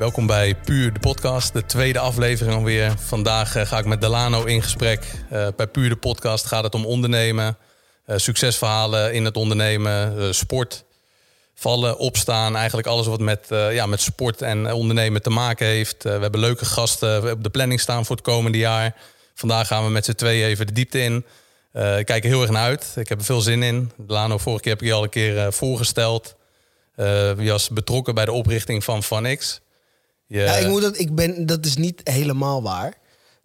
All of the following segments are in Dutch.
Welkom bij Puur de podcast, de tweede aflevering alweer. Vandaag eh, ga ik met Delano in gesprek. Uh, bij Puur de podcast gaat het om ondernemen, uh, succesverhalen in het ondernemen, sport, vallen, opstaan. Eigenlijk alles wat met, ja, met sport en ondernemen te maken heeft. we hebben leuke gasten op de planning staan voor het komende jaar. Vandaag gaan we met z'n tweeën even de diepte in. ik kijk er heel erg naar uit. Ik heb er veel zin in. Delano, vorige keer heb ik je al een keer voorgesteld. je was betrokken bij de oprichting van FanX. Ja, ik moet dat, ik ben, dat is niet helemaal waar.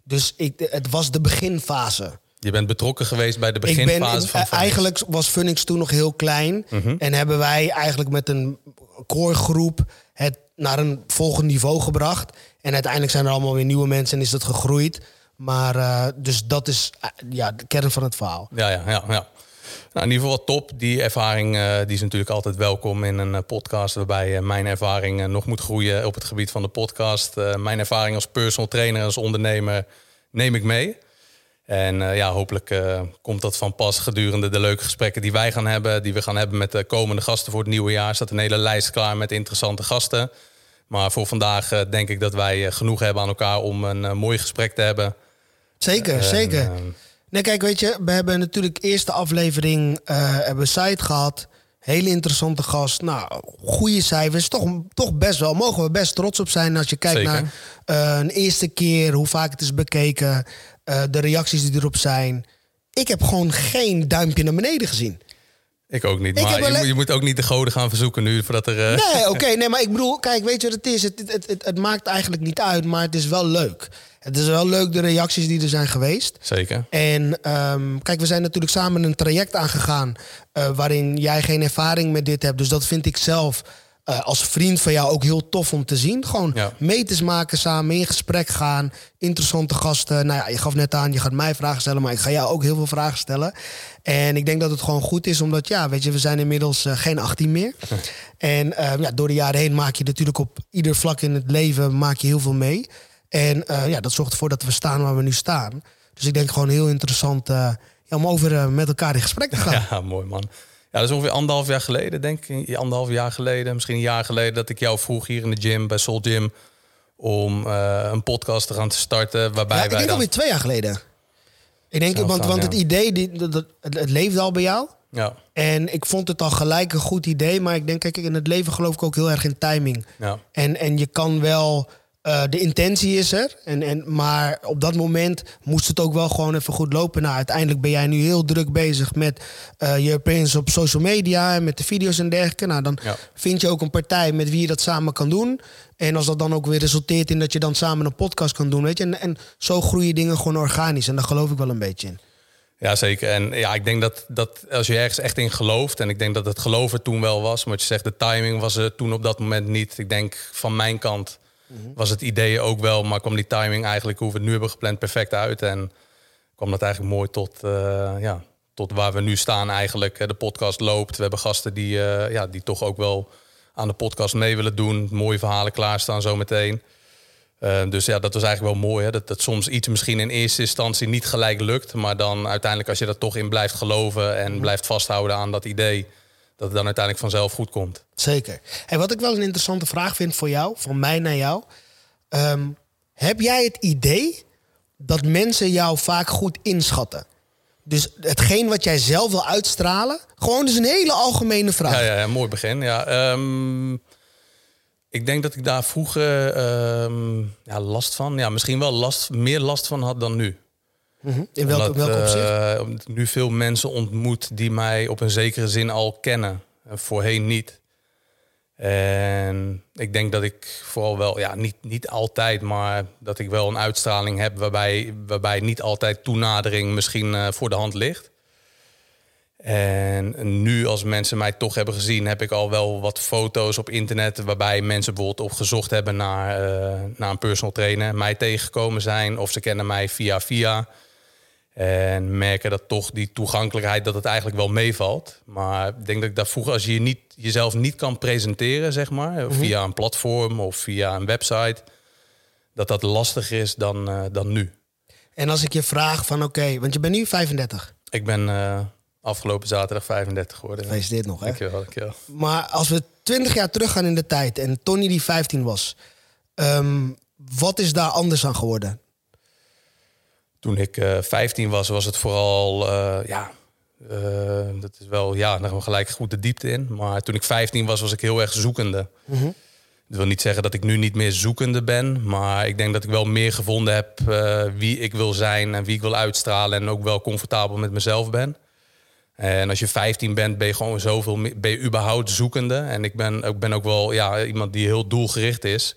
Dus ik, het was de beginfase. Je bent betrokken geweest bij de beginfase ben, van Funix. Eigenlijk was Funix toen nog heel klein. Mhm. En hebben wij eigenlijk met een core groep het naar een volgend niveau gebracht. En uiteindelijk zijn er allemaal weer nieuwe mensen en is dat gegroeid. Maar uh, dus dat is uh, ja, de kern van het verhaal. Ja, ja, ja. ja. Nou, in ieder geval top. Die ervaring uh, die is natuurlijk altijd welkom in een uh, podcast waarbij uh, mijn ervaring nog moet groeien op het gebied van de podcast. mijn ervaring als personal trainer, als ondernemer neem ik mee. En ja, hopelijk komt dat van pas gedurende de leuke gesprekken die wij gaan hebben, die we gaan hebben met de komende gasten voor het nieuwe jaar. Er staat een hele lijst klaar met interessante gasten. Maar voor vandaag denk ik dat wij genoeg hebben aan elkaar om een mooi gesprek te hebben. Zeker, zeker. Nee, kijk, weet je, we hebben natuurlijk eerste aflevering uh, hebben site gehad. Hele interessante gast. Nou, goede cijfers. Toch, toch best wel. Mogen we best trots op zijn als je kijkt naar uh, een eerste keer, hoe vaak het is bekeken, uh, de reacties die erop zijn. Ik heb gewoon geen duimpje naar beneden gezien. Ik ook niet. maar je, moet, je, moet ook niet de goden gaan verzoeken nu voordat er. Uh... Nee, oké. nee, maar ik bedoel, kijk, weet je wat het is? Het, het, het, het, maakt eigenlijk niet uit, maar het is wel leuk. Het is wel leuk de reacties die er zijn geweest. Zeker. En um, kijk, we zijn natuurlijk samen een traject aangegaan. Uh, waarin jij geen ervaring met dit hebt. Dus dat vind ik zelf uh, als vriend van jou ook heel tof om te zien. Gewoon ja. meters maken samen, in gesprek gaan. Interessante gasten. Nou ja, je gaf net aan, je gaat mij vragen stellen, maar ik ga jou ook heel veel vragen stellen. En ik denk dat het gewoon goed is, omdat ja, weet je, we zijn inmiddels uh, geen 18 meer. en uh, ja, door de jaren heen maak je natuurlijk op ieder vlak in het leven maak je heel veel mee. En uh, ja, dat zorgt ervoor dat we staan waar we nu staan. Dus ik denk gewoon heel interessant ja, om over met elkaar in gesprek te gaan. Ja, mooi man. Ja, dat is ongeveer anderhalf jaar geleden, denk ik. Anderhalf jaar geleden, misschien een jaar geleden, dat ik jou vroeg hier in de gym bij Soul Gym om uh, een podcast te gaan starten. Waarbij ja, ik denk dan... alweer twee jaar geleden. Ik denk, want, want het idee, die, dat, het, het leefde al bij jou. Ja. En ik vond het al gelijk een goed idee. Maar ik denk, kijk, in het leven geloof ik ook heel erg in timing. Ja. En, en je kan wel uh, de intentie is er. En, en, maar op dat moment moest het ook wel gewoon even goed lopen. Nou, uiteindelijk ben jij nu heel druk bezig met uh, je appearance op social media en met de video's en dergelijke. Nou, dan ja. vind je ook een partij met wie je dat samen kan doen. En als dat dan ook weer resulteert in dat je dan samen een podcast kan doen, weet je. En, en zo groeien dingen gewoon organisch. En daar geloof ik wel een beetje in. Ja, zeker. En ja, ik denk dat, dat als je ergens echt in gelooft, en ik denk dat het geloven toen wel was, maar je zegt, de timing was er toen op dat moment niet. Ik denk van mijn kant was het idee ook wel, maar kwam die timing eigenlijk, hoe we het nu hebben gepland, perfect uit. En kwam dat eigenlijk mooi tot, uh, ja, tot waar we nu staan eigenlijk. De podcast loopt. We hebben gasten die, uh, ja, die toch ook wel aan de podcast mee willen doen. Mooie verhalen klaarstaan zometeen. Uh, dus ja, dat was eigenlijk wel mooi. Hè? Dat, dat soms iets misschien in eerste instantie niet gelijk lukt. Maar dan uiteindelijk als je er toch in blijft geloven en blijft vasthouden aan dat idee dat het dan uiteindelijk vanzelf goed komt. Zeker. En wat ik wel een interessante vraag vind voor jou, van mij naar jou. Um, heb jij het idee dat mensen jou vaak goed inschatten? Dus hetgeen wat jij zelf wil uitstralen, gewoon dus een hele algemene vraag. Ja, ja, ja mooi begin. Ja, um, ik denk dat ik daar vroeger um, ja, last van, ja, misschien wel last, meer last van had dan nu. Mm -hmm. In welke, Omdat, opzicht? Ik nu veel mensen ontmoet die mij op een zekere zin al kennen. En voorheen niet. En ik denk dat ik vooral wel, ja, niet, niet altijd, maar dat ik wel een uitstraling heb waarbij, waarbij niet altijd toenadering misschien uh, voor de hand ligt. En nu, als mensen mij toch hebben gezien, heb ik al wel wat foto's op internet waarbij mensen bijvoorbeeld op gezocht hebben naar, uh, naar een personal trainer, mij tegengekomen zijn of ze kennen mij via via. En merken dat toch die toegankelijkheid, dat het eigenlijk wel meevalt. Maar ik denk dat ik daar vroeger, als je, je niet, jezelf niet kan presenteren, zeg maar, mm -hmm. via een platform of via een website, dat dat lastiger is dan, uh, dan nu. En als ik je vraag van oké, okay, want je bent nu 35. Ik ben uh, afgelopen zaterdag 35 geworden. Gefeliciteerd nog, hè? Dankjewel, dankjewel. Maar als we 20 jaar terug gaan in de tijd en Tony die 15 was, Ehm, wat is daar anders aan geworden? Toen ik uh, 15 was, was het vooral, ja, dat is wel, ja, dan gaan we gelijk goed de diepte in. Maar toen ik 15 was, was ik heel erg zoekende. Mm dat wil niet zeggen dat ik nu niet meer zoekende ben. Maar ik denk dat ik wel meer gevonden heb wie ik wil zijn en wie ik wil uitstralen. En ook wel comfortabel met mezelf ben. En als je 15 bent, ben je gewoon zoveel ben je überhaupt zoekende. En ik ben, ik ben ook wel ja, iemand die heel doelgericht is.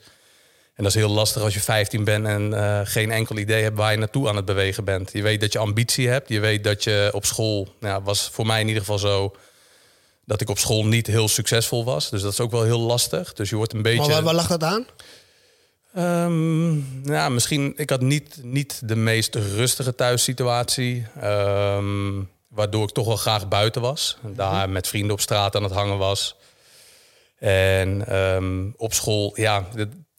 En dat is heel lastig als je 15 bent en uh, geen enkel idee hebt waar je naartoe aan het bewegen bent. Je weet dat je ambitie hebt. Je weet dat je op school, ja, was voor mij in ieder geval zo dat ik op school niet heel succesvol was. Dus dat is ook wel heel lastig. Dus je wordt een beetje. Maar waar, lag dat aan? Um, nou, misschien, ik had niet, niet de meest rustige thuissituatie. Um, waardoor ik toch wel graag buiten was. Daar mhm. met vrienden op straat aan het hangen was. En um, op school, ja,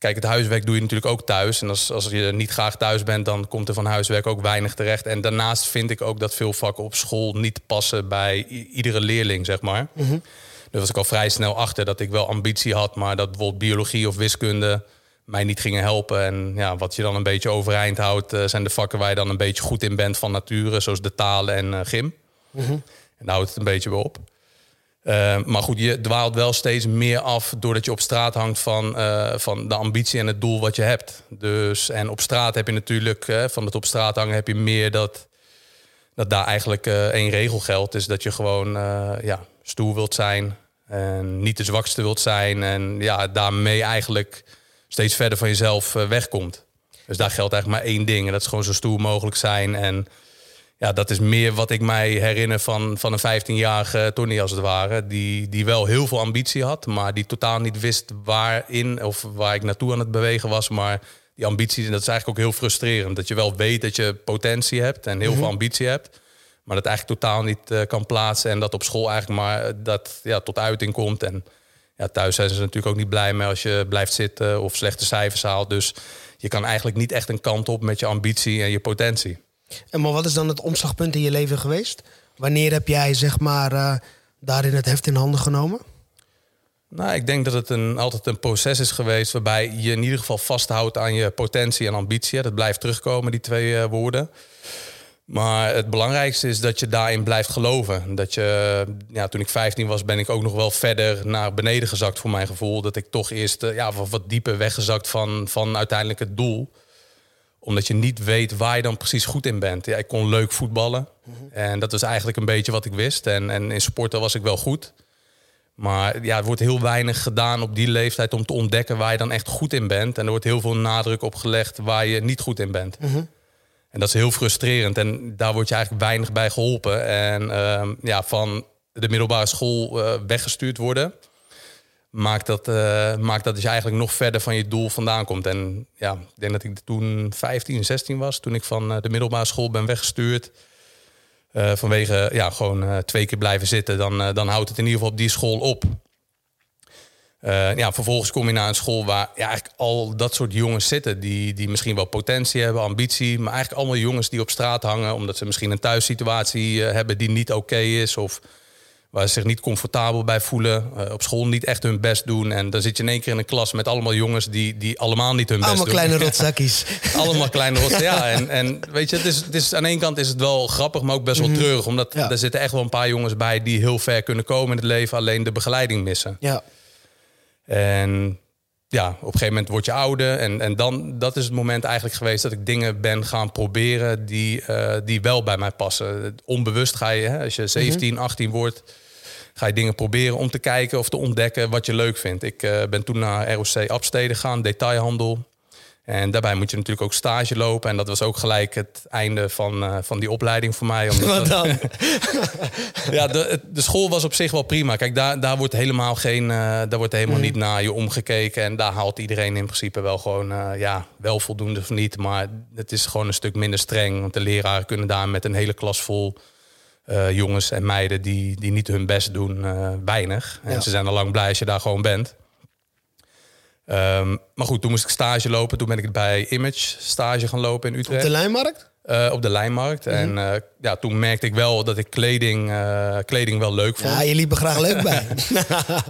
Kijk, het huiswerk doe je natuurlijk ook thuis. En als, als je niet graag thuis bent, dan komt er van huiswerk ook weinig terecht. En daarnaast vind ik ook dat veel vakken op school niet passen bij iedere leerling, zeg maar. Mm -hmm. Dus was ik al vrij snel achter dat ik wel ambitie had, maar dat bijvoorbeeld biologie of wiskunde mij niet gingen helpen. En ja, wat je dan een beetje overeind houdt, uh, zijn de vakken waar je dan een beetje goed in bent van nature, zoals de talen en uh, gym. Mm -hmm. En daar houdt het een beetje weer op. Uh, maar goed, je dwaalt wel steeds meer af doordat je op straat hangt van, uh, van de ambitie en het doel wat je hebt. Dus, en op straat heb je natuurlijk, van het op straat hangen heb je meer dat, dat daar eigenlijk één regel geldt. Is dat je gewoon ja, stoer wilt zijn en niet de zwakste wilt zijn. En ja, daarmee eigenlijk steeds verder van jezelf wegkomt. Dus daar geldt eigenlijk maar één ding. En dat is gewoon zo stoer mogelijk zijn en ja, dat is meer wat ik mij herinner van, van een 15-jarige Tony als het ware. Die, die wel heel veel ambitie had, maar die totaal niet wist waarin of waar ik naartoe aan het bewegen was. Maar die ambitie, dat is eigenlijk ook heel frustrerend. Dat je wel weet dat je potentie hebt en heel veel mhm. ambitie hebt. Maar dat eigenlijk totaal niet uh, kan plaatsen. En dat op school eigenlijk maar eh, dat ja, tot uiting komt. En ja, thuis zijn ze natuurlijk ook niet blij mee als je blijft zitten of slechte cijfers haalt. Dus je kan eigenlijk niet echt een kant op met je ambitie en je potentie. En maar wat is dan het omslagpunt in je leven geweest? Wanneer heb jij zeg maar uh, daarin het heft in handen genomen? Nou, ik denk dat het een, altijd een proces is geweest waarbij je in ieder geval vasthoudt aan je potentie en ambitie. Dat blijft terugkomen, die twee uh, woorden. Maar het belangrijkste is dat je daarin blijft geloven. Dat je, ja, toen ik 15 was, ben ik ook nog wel verder naar beneden gezakt voor mijn gevoel. Dat ik toch eerst uh, ja, wat, wat dieper weggezakt van, van uiteindelijk het doel omdat je niet weet waar je dan precies goed in bent. Ja, ik kon leuk voetballen. En dat was eigenlijk een beetje wat ik wist. En, en in sporten was ik wel goed. Maar ja, er wordt heel weinig gedaan op die leeftijd om te ontdekken waar je dan echt goed in bent. En er wordt heel veel nadruk op gelegd waar je niet goed in bent. Mhm. En dat is heel frustrerend. En daar word je eigenlijk weinig bij geholpen. En ehm, ja, van de middelbare school uh, weggestuurd worden maakt dat, uh, maakt dat dus eigenlijk nog verder van je doel vandaan komt. En ja, ik denk dat ik toen 15, 16 was, toen ik van eh, de middelbare school ben weggestuurd. Uh, vanwege ja, gewoon twee keer blijven zitten, dan, dan houdt het in ieder geval op die school op. ja, vervolgens kom je naar een school waar ja, eigenlijk al dat soort jongens zitten. Die, die misschien wel potentie hebben, ambitie. Maar eigenlijk allemaal jongens die op straat hangen. Omdat ze misschien een thuissituatie hebben die niet oké is. Of waar ze zich niet comfortabel bij voelen. Uh, op school niet echt hun best doen. En dan zit je in één keer in een klas met allemaal jongens die, die allemaal niet hun best doen. Allemaal kleine rotzakjes. allemaal kleine rotzakjes, ja. En, en weet je, het is, het is, aan één kant is het wel grappig, maar ook best wel mhm. treurig. Omdat er zitten echt wel een paar jongens bij die heel ver kunnen komen in het leven. Alleen de begeleiding missen. Ja. En ja, op een gegeven moment word je ouder. En, en dan, dat is het moment eigenlijk geweest dat ik dingen ben gaan proberen die, uh, die wel bij mij passen. Onbewust ga je, hè, als je 17, 18 wordt, ga je dingen proberen om te kijken of te ontdekken wat je leuk vindt. Ik uh, ben toen naar ROC Absteden gegaan, detailhandel. En daarbij moet je natuurlijk ook stage lopen. En dat was ook gelijk het einde van, uh, van die opleiding voor mij. Omdat Wat dan? ja, de, de school was op zich wel prima. Kijk, daar, daar wordt helemaal, geen, uh, daar wordt helemaal mm. niet naar je omgekeken. En daar haalt iedereen in principe wel gewoon uh, ja, wel voldoende of niet. Maar het is gewoon een stuk minder streng. Want de leraren kunnen daar met een hele klas vol uh, jongens en meiden die, die niet hun best doen, uh, weinig. En ze zijn al lang blij als je daar gewoon bent. Um, maar goed, toen moest ik stage lopen. Toen ben ik bij Image stage gaan lopen in Utrecht. Op de Lijnmarkt? Uh, op de lijnmarkt. Mm -hmm. En uh, ja, toen merkte ik wel dat ik kleding, uh, kleding wel leuk vond. Ja, je liep er graag leuk bij.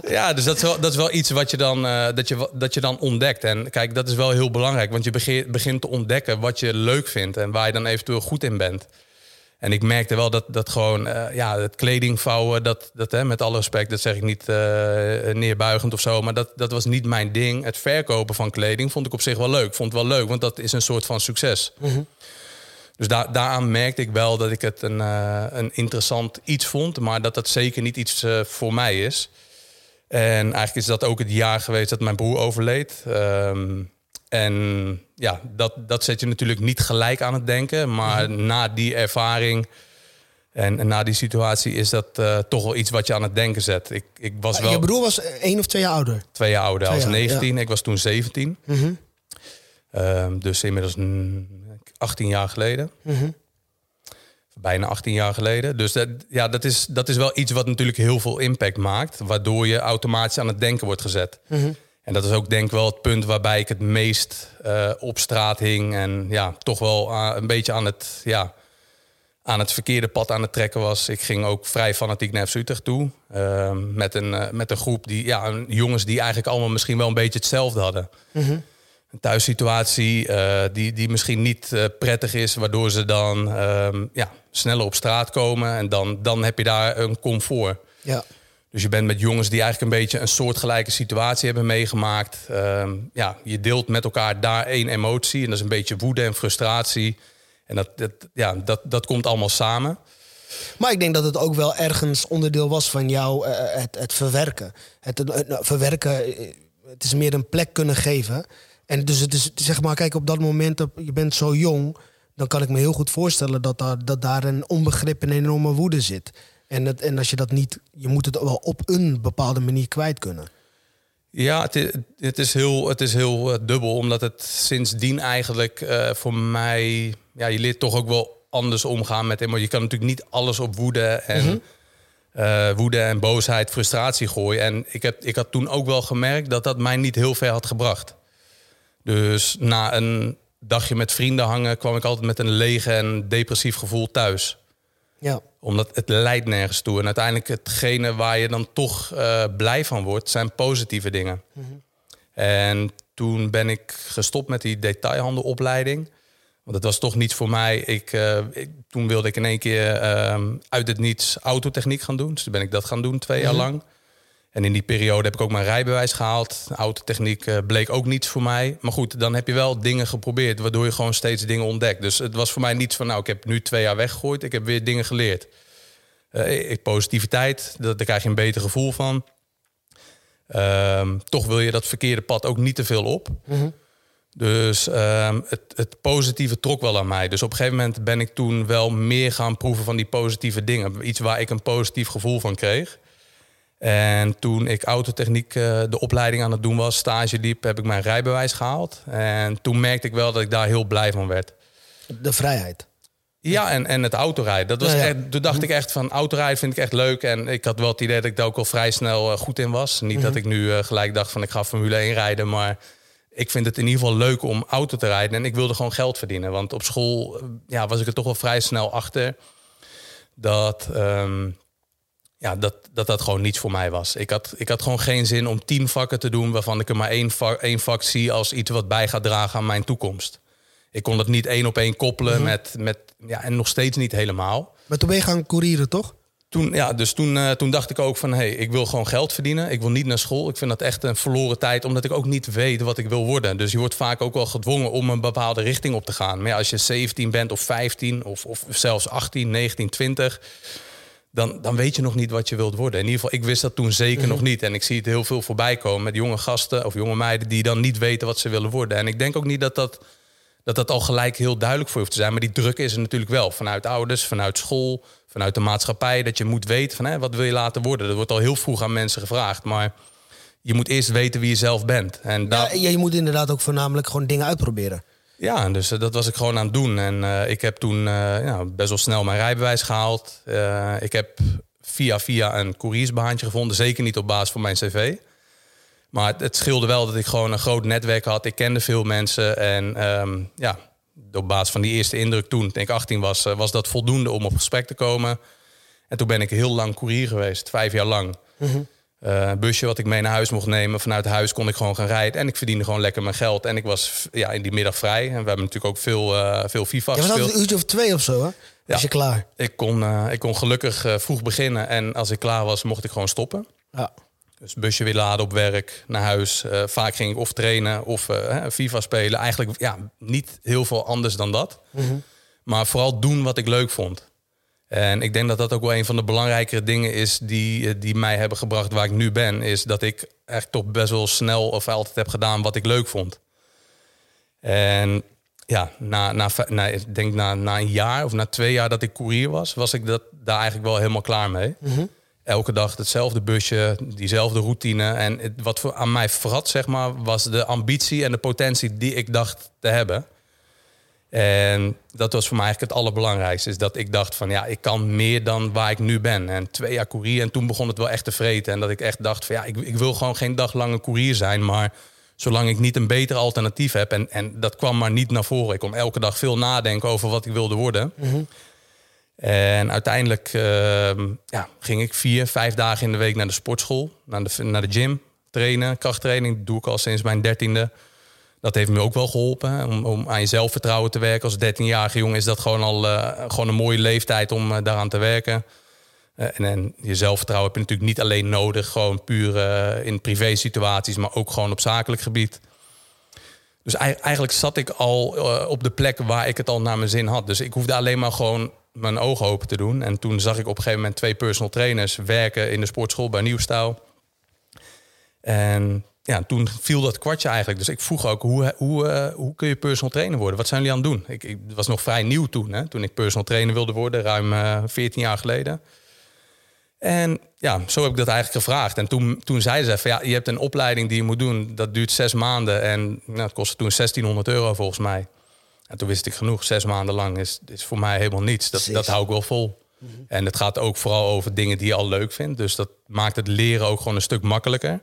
ja, dus dat is wel, dat is wel iets wat je, dan, dat, je, dat je dan ontdekt. En kijk, dat is wel heel belangrijk. Want je begint, begint te ontdekken wat je leuk vindt en waar je dan eventueel goed in bent. En ik merkte wel dat, dat gewoon, uh, ja, het kledingvouwen, dat, dat hè, met alle respect, dat zeg ik niet uh, neerbuigend of zo, maar dat, dat was niet mijn ding. Het verkopen van kleding vond ik op zich wel leuk. Vond het wel leuk, want dat is een soort van succes. Mm -hmm. Dus daar, daaraan merkte ik wel dat ik het een, uh, een interessant iets vond, maar dat dat zeker niet iets voor mij is. En eigenlijk is dat ook het jaar geweest dat mijn broer overleed. Um, en ja, dat, dat zet je natuurlijk niet gelijk aan het denken. Maar mm -hmm. na die ervaring en, en, na die situatie is dat uh, toch wel iets wat je aan het denken zet. Ik, ik was wel, je broer was één of twee jaar ouder? Twee jaar ouder. Hij was 19, ja. ik was toen 17. Mm -hmm. um, dus inmiddels 18 jaar geleden. Mm -hmm. Bijna 18 jaar geleden. Dus dat, ja, dat, is, dat is wel iets wat natuurlijk heel veel impact maakt. Waardoor je automatisch aan het denken wordt gezet. En dat is ook denk ik wel het punt waarbij ik het meest uh, op straat hing. En ja, toch wel uh, een beetje aan het, ja, aan het verkeerde pad aan het trekken was. Ik ging ook vrij fanatiek naar FC Utrecht toe. Uh, met, een, uh, met een groep die, ja, jongens die eigenlijk allemaal misschien wel een beetje hetzelfde hadden. Mm -hmm. Een thuissituatie die, die misschien niet prettig is, waardoor ze dan ja, sneller op straat komen. En dan, dan heb je daar een comfort. Ja. Dus je bent met jongens die eigenlijk een beetje een soortgelijke situatie hebben meegemaakt. Uh, ja, je deelt met elkaar daar één emotie. En dat is een beetje woede en frustratie. En dat, dat, ja, dat, dat komt allemaal samen. Maar ik denk dat het ook wel ergens onderdeel was van jou, uh, het, het verwerken. Het, het, verwerken, het is meer een plek kunnen geven. En dus het is, zeg maar, kijk, op dat moment, je bent zo jong... dan kan ik me heel goed voorstellen dat daar, dat daar een onbegrip en enorme woede zit. En, het, en als je dat niet, je moet het wel op een bepaalde manier kwijt kunnen. Ja, het is, het is heel, het is heel uh, dubbel, omdat het sindsdien eigenlijk uh, voor mij, ja, je leert toch ook wel anders omgaan met emotie. Je kan natuurlijk niet alles op woede en, mm -hmm. uh, woede en boosheid, frustratie gooien. En ik, heb, ik had toen ook wel gemerkt dat dat mij niet heel ver had gebracht. Dus na een dagje met vrienden hangen kwam ik altijd met een lege en depressief gevoel thuis. Ja. Omdat het leidt nergens toe. En uiteindelijk hetgene waar je dan toch uh, blij van wordt, zijn positieve dingen. Mm -hmm. En toen ben ik gestopt met die detailhandelopleiding. Want het was toch niet voor mij. Ik, uh, ik, toen wilde ik in één keer uh, uit het niets autotechniek gaan doen. Dus toen ben ik dat gaan doen, twee jaar mm -hmm. lang. En in die periode heb ik ook mijn rijbewijs gehaald. Autotechniek uh, bleek ook niets voor mij. Maar goed, dan heb je wel dingen geprobeerd, waardoor je gewoon steeds dingen ontdekt. Dus het was voor mij niets van, nou, ik heb nu twee jaar weggegooid. Ik heb weer dingen geleerd. Uh, positiviteit, dat, daar krijg je een beter gevoel van. Uh, toch wil je dat verkeerde pad ook niet te veel op. Mm -hmm. Dus um, het, het, positieve trok wel aan mij. Dus op een gegeven moment ben ik toen wel meer gaan proeven van die positieve dingen. Iets waar ik een positief gevoel van kreeg. En toen ik autotechniek uh, de opleiding aan het doen was, stage liep, heb ik mijn rijbewijs gehaald. En toen merkte ik wel dat ik daar heel blij van werd. De vrijheid. Ja, en, en het autorijden. Dat was ja, ja. Echt, toen dacht ik echt van autorijden vind ik echt leuk. En ik had wel het idee dat ik daar ook al vrij snel uh, goed in was. Niet mm -hmm. dat ik nu uh, gelijk dacht van ik ga Formule 1 rijden. Maar ik vind het in ieder geval leuk om auto te rijden. En ik wilde gewoon geld verdienen. Want op school ja, was ik er toch wel vrij snel achter. Dat... Um, ja, dat, dat dat gewoon niets voor mij was. Ik had, ik had gewoon geen zin om tien vakken te doen waarvan ik er maar één vak, één vak zie als iets wat bij gaat dragen aan mijn toekomst. Ik kon dat niet één op één koppelen mm -hmm. met, met, ja, en nog steeds niet helemaal. Maar toen ben je gaan courieren, toch? Toen, ja, dus toen, uh, toen dacht ik ook van, hé, hey, ik wil gewoon geld verdienen. Ik wil niet naar school. Ik vind dat echt een verloren tijd, omdat ik ook niet weet wat ik wil worden. Dus je wordt vaak ook wel gedwongen om een bepaalde richting op te gaan. Maar ja, als je 17 bent of 15 of, of zelfs 18, 19, 20 dan, dan weet je nog niet wat je wilt worden. In ieder geval, ik wist dat toen zeker mm -hmm. nog niet. En ik zie het heel veel voorbij komen met jonge gasten of jonge meiden die dan niet weten wat ze willen worden. En ik denk ook niet dat dat, dat, dat al gelijk heel duidelijk voor je hoeft te zijn. Maar die druk is er natuurlijk wel. Vanuit ouders, vanuit school, vanuit de maatschappij. Dat je moet weten van hè, wat wil je laten worden. Dat wordt al heel vroeg aan mensen gevraagd. Maar je moet eerst weten wie je zelf bent. En ja, je moet inderdaad ook voornamelijk gewoon dingen uitproberen. Ja, dus uh, dat was ik gewoon aan het doen. En uh, ik heb toen uh, ja, best wel snel mijn rijbewijs gehaald. ik heb via via een couriersbaantje gevonden. Zeker niet op basis van mijn cv. Maar het, het, scheelde wel dat ik gewoon een groot netwerk had. Ik kende veel mensen. En um, ja, op basis van die eerste indruk toen, denk ik 18 was, was dat voldoende om op gesprek te komen. En toen ben ik heel lang koerier geweest, vijf jaar lang. Mm een busje wat ik mee naar huis mocht nemen. Vanuit huis kon ik gewoon gaan rijden. En ik verdiende gewoon lekker mijn geld. En ik was ja, in die middag vrij. En we hebben natuurlijk ook veel, uh, veel FIFA ja, gespeeld. een uurtje of twee of zo, hè? Ja. Was je klaar? Ik kon, uh, ik kon gelukkig uh, vroeg beginnen. En als ik klaar was, mocht ik gewoon stoppen. Ja. Dus busje weer laden op werk, naar huis. vaak ging ik of trainen of FIFA spelen. Eigenlijk ja, niet heel veel anders dan dat. Mm -hmm. Maar vooral doen wat ik leuk vond. En ik denk dat dat ook wel een van de belangrijkere dingen is die, eh, die mij hebben gebracht waar ik nu ben. Is dat ik echt toch best wel snel of altijd heb gedaan wat ik leuk vond. En ja, na, na, na, ik denk na, na een jaar of na twee jaar dat ik koerier was, was ik dat, daar eigenlijk wel helemaal klaar mee. Mhm. Elke dag hetzelfde busje, diezelfde routine. En het, wat voor, aan mij verrat, zeg maar, was de ambitie en de potentie die ik dacht te hebben. En dat was voor mij eigenlijk het allerbelangrijkste. Is dat ik dacht van ja, ik kan meer dan waar ik nu ben. En twee jaar koerier. En toen begon het wel echt te vreten. En dat ik echt dacht van ja, ik, ik wil gewoon geen dag lang een koerier zijn. Maar zolang ik niet een beter alternatief heb. En, en dat kwam maar niet naar voren. Ik kon elke dag veel nadenken over wat ik wilde worden. Mhm. En uiteindelijk uh, ja, ging ik vier, vijf dagen in de week naar de sportschool. Naar de, naar de gym, trainen, krachttraining. Dat doe ik al sinds mijn dertiende dat heeft me ook wel geholpen. Om, om aan je zelfvertrouwen te werken. Als 13-jarige jongen is dat gewoon al uh, gewoon een mooie leeftijd om uh, daaraan te werken. Uh, en, en, je zelfvertrouwen heb je natuurlijk niet alleen nodig, gewoon puur in privé situaties, maar ook gewoon op zakelijk gebied. Dus eigenlijk zat ik al op de plek waar ik het al naar mijn zin had. Dus ik hoefde alleen maar gewoon mijn ogen open te doen. En toen zag ik op een gegeven moment twee personal trainers werken in de sportschool bij Nieuwstijl. En ja, toen viel dat kwartje eigenlijk. Dus ik vroeg ook, hoe, hoe, uh, hoe kun je personal trainer worden? Wat zijn jullie aan het doen? Ik, ik was nog vrij nieuw toen, hè, toen ik personal trainer wilde worden, ruim uh, eh, 14 jaar geleden. En ja, zo heb ik dat eigenlijk gevraagd. En toen, toen zeiden ze van, ja, je hebt een opleiding die je moet doen. Dat duurt zes maanden en nou, dat kostte toen 1600 euro volgens mij. En toen wist ik genoeg, zes maanden lang is, is voor mij helemaal niets. Dat, dat hou ik wel vol. Mhm. En het gaat ook vooral over dingen die je al leuk vindt. Dus dat maakt het leren ook gewoon een stuk makkelijker.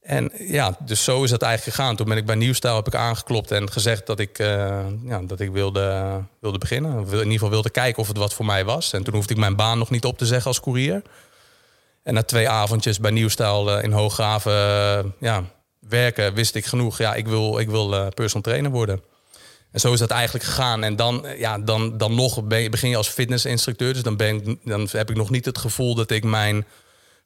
En ja, dus zo is dat eigenlijk gegaan. Toen ben ik bij Nieuwstijl heb ik aangeklopt en gezegd dat ik, uh, ja, dat ik wilde, wilde beginnen. In ieder geval wilde kijken of het wat voor mij was. En toen hoefde ik mijn baan nog niet op te zeggen als koerier. En na twee avondjes bij Nieuwstijl uh, in Hooggraven uh, ja, werken, wist ik genoeg. Ja, ik wil, ik wil personal trainer worden. En zo is dat eigenlijk gegaan. En dan, ja, dan, dan nog begin je als fitnessinstructeur. Dus dan, ben dan heb ik nog niet het gevoel dat ik mijn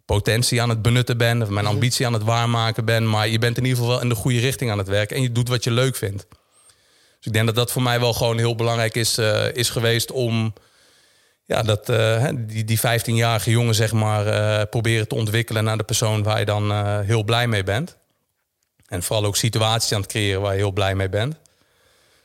potentie aan het benutten ben, of mijn mhm. ambitie aan het waarmaken ben. Maar je bent in ieder geval wel in de goede richting aan het werken en je doet wat je leuk vindt. Dus ik denk dat dat voor mij wel gewoon heel belangrijk is, uh, is geweest om ja, dat, uh, die, die 15-jarige jongen zeg maar, uh, proberen te ontwikkelen naar de persoon waar je dan heel blij mee bent. En vooral ook situaties aan het creëren waar je heel blij mee bent.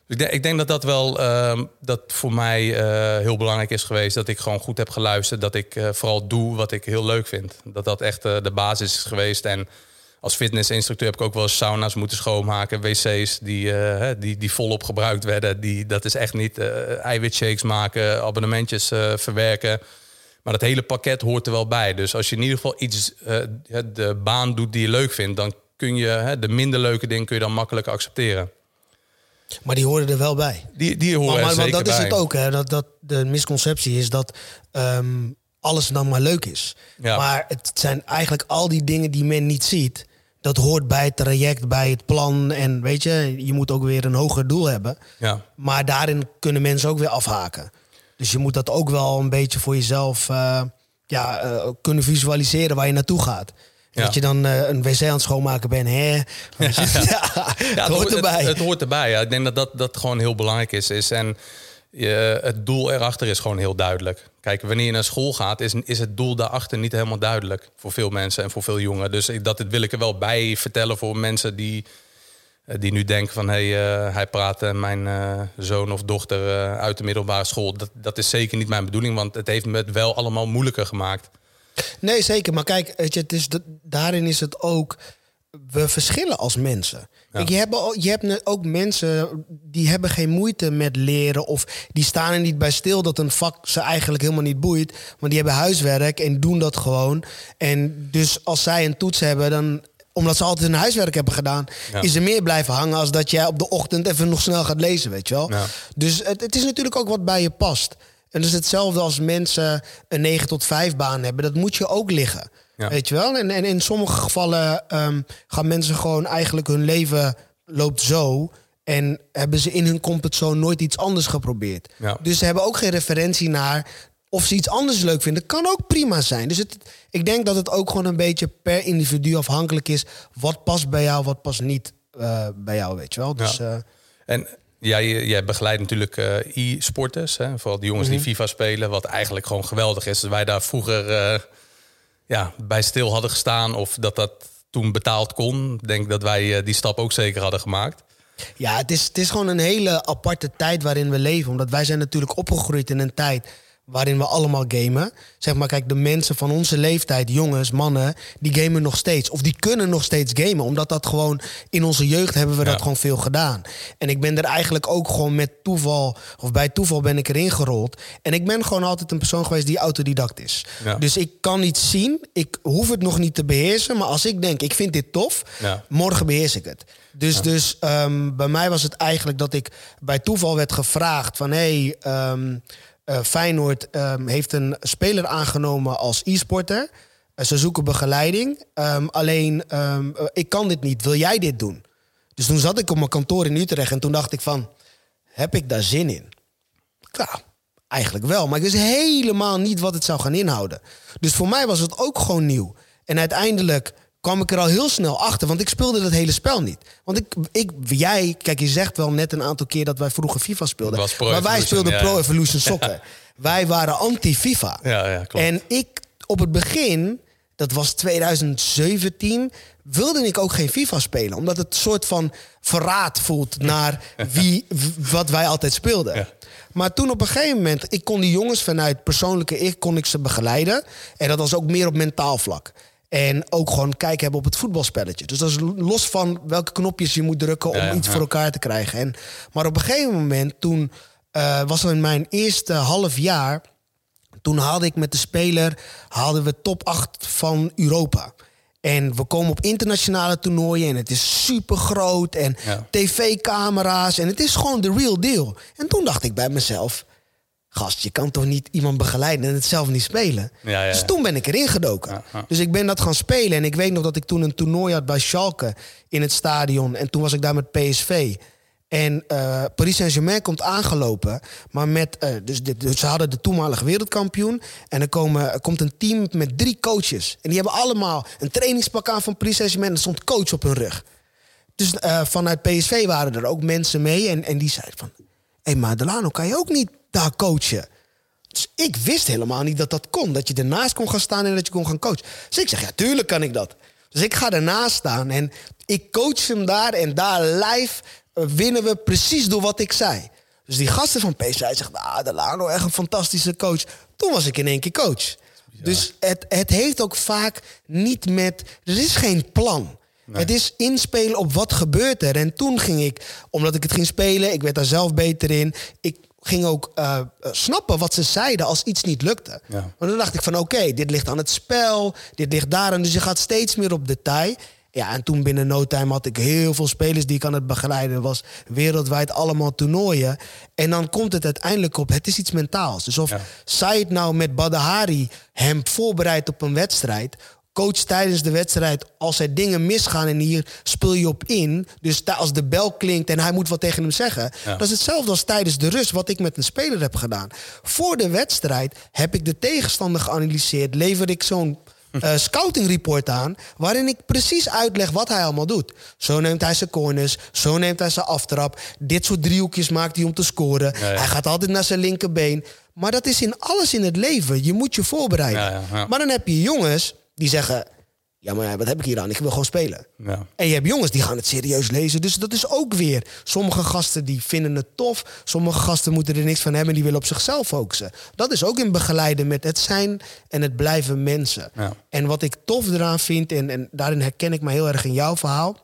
Ik denk, ik denk dat dat wel uh, dat voor mij uh, heel belangrijk is geweest. Dat ik gewoon goed heb geluisterd. Dat ik uh, vooral doe wat ik heel leuk vind. Dat dat echt uh, de basis is geweest. En als fitnessinstructeur heb ik ook wel sauna's moeten schoonmaken. Wc's die, die, die volop gebruikt werden. Die, dat is echt niet eiwitshakes maken, abonnementjes verwerken. Maar dat hele pakket hoort er wel bij. Dus als je in ieder geval iets, de baan doet die je leuk vindt... dan kun je de minder leuke dingen kun je dan makkelijk accepteren. Maar die horen er wel bij. Die, die horen maar, maar, dat is het ook. Hè? Dat, dat de misconceptie is dat um, alles dan maar leuk is. Ja. Maar het zijn eigenlijk al die dingen die men niet ziet. Dat hoort bij het traject, bij het plan. En weet je, je moet ook weer een hoger doel hebben. Ja. Maar daarin kunnen mensen ook weer afhaken. Dus je moet dat ook wel een beetje voor jezelf uh, ja, uh, kunnen visualiseren waar je naartoe gaat. Dat je dan uh, een wc aan het schoonmaken bent. Hè? Ja, het, hoort erbij. Het, het, hoort erbij. Ja. Ik denk dat, dat dat gewoon heel belangrijk is. is en je, het doel erachter is gewoon heel duidelijk. Kijk, wanneer je naar school gaat, is, is het doel daarachter niet helemaal duidelijk. Voor veel mensen en voor veel jongeren. Dus ik, dat wil ik er wel bij vertellen voor mensen die, eh, die nu denken van... hé, hey, uh, hij praat mijn uh, zoon of dochter uit de middelbare school. Dat, dat is zeker niet mijn bedoeling, want het heeft me het wel allemaal moeilijker gemaakt. Nee, zeker. Maar kijk, weet je, het is daarin is het ook. We verschillen als mensen. je, hebt, je hebt ook mensen die hebben geen moeite met leren. Of die staan er niet bij stil dat een vak ze eigenlijk helemaal niet boeit. Maar die hebben huiswerk en doen dat gewoon. En dus als zij een toets hebben, dan omdat ze altijd hun huiswerk hebben gedaan, is er meer blijven hangen als dat jij op de ochtend even nog snel gaat lezen, weet je wel. Dus het, het is natuurlijk ook wat bij je past. En dat is hetzelfde als mensen een 9 tot 5 baan hebben. Dat moet je ook liggen. Weet je wel? En, en in sommige gevallen um, gaan mensen gewoon eigenlijk hun leven loopt zo. En hebben ze in hun comfortzone nooit iets anders geprobeerd. Dus ze hebben ook geen referentie naar of ze iets anders leuk vinden. Kan ook prima zijn. Dus het, ik denk dat het ook gewoon een beetje per individu afhankelijk is. Wat past bij jou, wat past niet uh, bij jou, weet je wel. Dus, ja. Uh, en jij, jij begeleidt natuurlijk uh, e-sporters. Vooral die jongens die mhm. FIFA spelen. Wat eigenlijk gewoon geweldig is. Dat wij daar vroeger ja, bij stil hadden gestaan. Of dat dat toen betaald kon. Ik denk dat wij die stap ook zeker hadden gemaakt. Ja, het is, het is gewoon een hele aparte tijd waarin we leven. Omdat wij zijn natuurlijk opgegroeid in een tijd waarin we allemaal gamen. Zeg maar, kijk, de mensen van onze leeftijd, jongens, mannen, die gamen nog steeds. Of die kunnen nog steeds gamen. Omdat dat gewoon in onze jeugd hebben we dat gewoon veel gedaan. En ik ben er eigenlijk ook gewoon met toeval, of bij toeval ben ik erin gerold. En ik ben gewoon altijd een persoon geweest die autodidact is. Dus ik kan iets zien, ik hoef het nog niet te beheersen. Maar als ik denk, ik vind dit tof, morgen beheers ik het. Dus, dus um, bij mij was het eigenlijk dat ik bij toeval werd gevraagd van... Hey, um, uh, Feyenoord um, heeft een speler aangenomen als e-sporter. Uh, ze zoeken begeleiding. Um, alleen, um, ik kan dit niet. Wil jij dit doen? Dus toen zat ik op mijn kantoor in Utrecht en toen dacht ik van... Heb ik daar zin in? Ja, eigenlijk wel. Maar ik wist helemaal niet wat het zou gaan inhouden. Dus voor mij was het ook gewoon nieuw. En uiteindelijk kwam ik er al heel snel achter. Want ik speelde dat hele spel niet. Want ik, ik, jij, kijk, je zegt wel net een aantal keer dat wij vroeger FIFA speelden. Maar wij speelden Pro Evolution Soccer. wij waren anti-FIFA. Ja, ja, klopt. En ik op het begin, dat was 2017, wilde ik ook geen FIFA spelen. Omdat het een soort van verraad voelt naar wie, wat wij altijd speelden. Ja. Maar toen op een gegeven moment, ik kon die jongens vanuit persoonlijke ik, kon ik ze begeleiden. En dat was ook meer op mentaal vlak. En ook gewoon kijken hebben op het voetbalspelletje. Dus dat is los van welke knopjes je moet drukken om iets voor elkaar te krijgen. En, maar op een gegeven moment, toen uh, was in mijn eerste half jaar. Toen haalde ik met de speler haalden we top 8 van Europa. En we komen op internationale toernooien en het is super groot en tv-camera's en het is gewoon de real deal. En toen dacht ik bij mezelf, gast, je kan toch niet iemand begeleiden en het zelf niet spelen. Ja, ja. Dus toen ben ik erin gedoken. Dus ik ben dat gaan spelen. En ik weet nog dat ik toen een toernooi had bij Schalke in het stadion. En toen was ik daar met PSV. En uh, Paris Saint-Germain komt aangelopen. Maar met, uh, dus, dus, ze hadden de toenmalige wereldkampioen. En er, komen, er komt een team met drie coaches. En die hebben allemaal een trainingspak aan van Paris Saint-Germain. En er stond coach op hun rug. Dus uh, vanuit PSV waren er ook mensen mee. En, en die zeiden van... Hé, hey, maar Delano, kan je ook niet daar coachen. Dus ik wist helemaal niet dat dat kon. Dat je ernaast kon gaan staan en dat je kon gaan coachen. Dus ik zeg, ja, tuurlijk kan ik dat. Dus ik ga ernaast staan en ik coach hem daar. En daar live eh, winnen we precies door wat ik zei. Dus die gasten van PSV zeggen, ah, Delano, echt een fantastische coach. Toen was ik in één keer coach. Dus het, het heeft ook vaak niet met... Er is geen plan. Het is inspelen op wat gebeurt er. En toen ging ik, omdat ik het ging spelen, ik werd daar zelf beter in. Ik ging ook uh, snappen wat ze zeiden als iets niet lukte. Ja. Maar dan dacht ik van oké, dit ligt aan het spel, dit ligt daar. En dus je gaat steeds meer op detail. Ja, en toen binnen no time had ik heel veel spelers die ik aan het begeleiden was. Wereldwijd allemaal toernooien. En dan komt het uiteindelijk op, het is iets mentaals. Dus of ja. Said nou met Badahari hem voorbereidt op een wedstrijd coach tijdens de wedstrijd, als er dingen misgaan en hier speel je op in. Dus als de bel klinkt en hij moet wat tegen hem zeggen. Dat is hetzelfde als tijdens de rust, wat ik met een speler heb gedaan. Voor de wedstrijd heb ik de tegenstander geanalyseerd. Lever ik zo'n uh, scouting report aan. Waarin ik precies uitleg wat hij allemaal doet. Zo neemt hij zijn corners. Zo neemt hij zijn aftrap. Dit soort driehoekjes maakt hij om te scoren. Hij gaat altijd naar zijn linkerbeen. Maar dat is in alles in het leven. Je moet je voorbereiden. Ja, maar dan heb je jongens die zeggen... Ja, maar wat heb ik hier aan? Ik wil gewoon spelen. Ja. En je hebt jongens die gaan het serieus lezen. Dus dat is ook weer. Sommige gasten die vinden het tof. Sommige gasten moeten er niks van hebben. Die willen op zichzelf focussen. Dat is ook in begeleiden met het zijn en het blijven mensen. Ja. En wat ik tof eraan vind, en, en daarin herken ik me heel erg in jouw verhaal.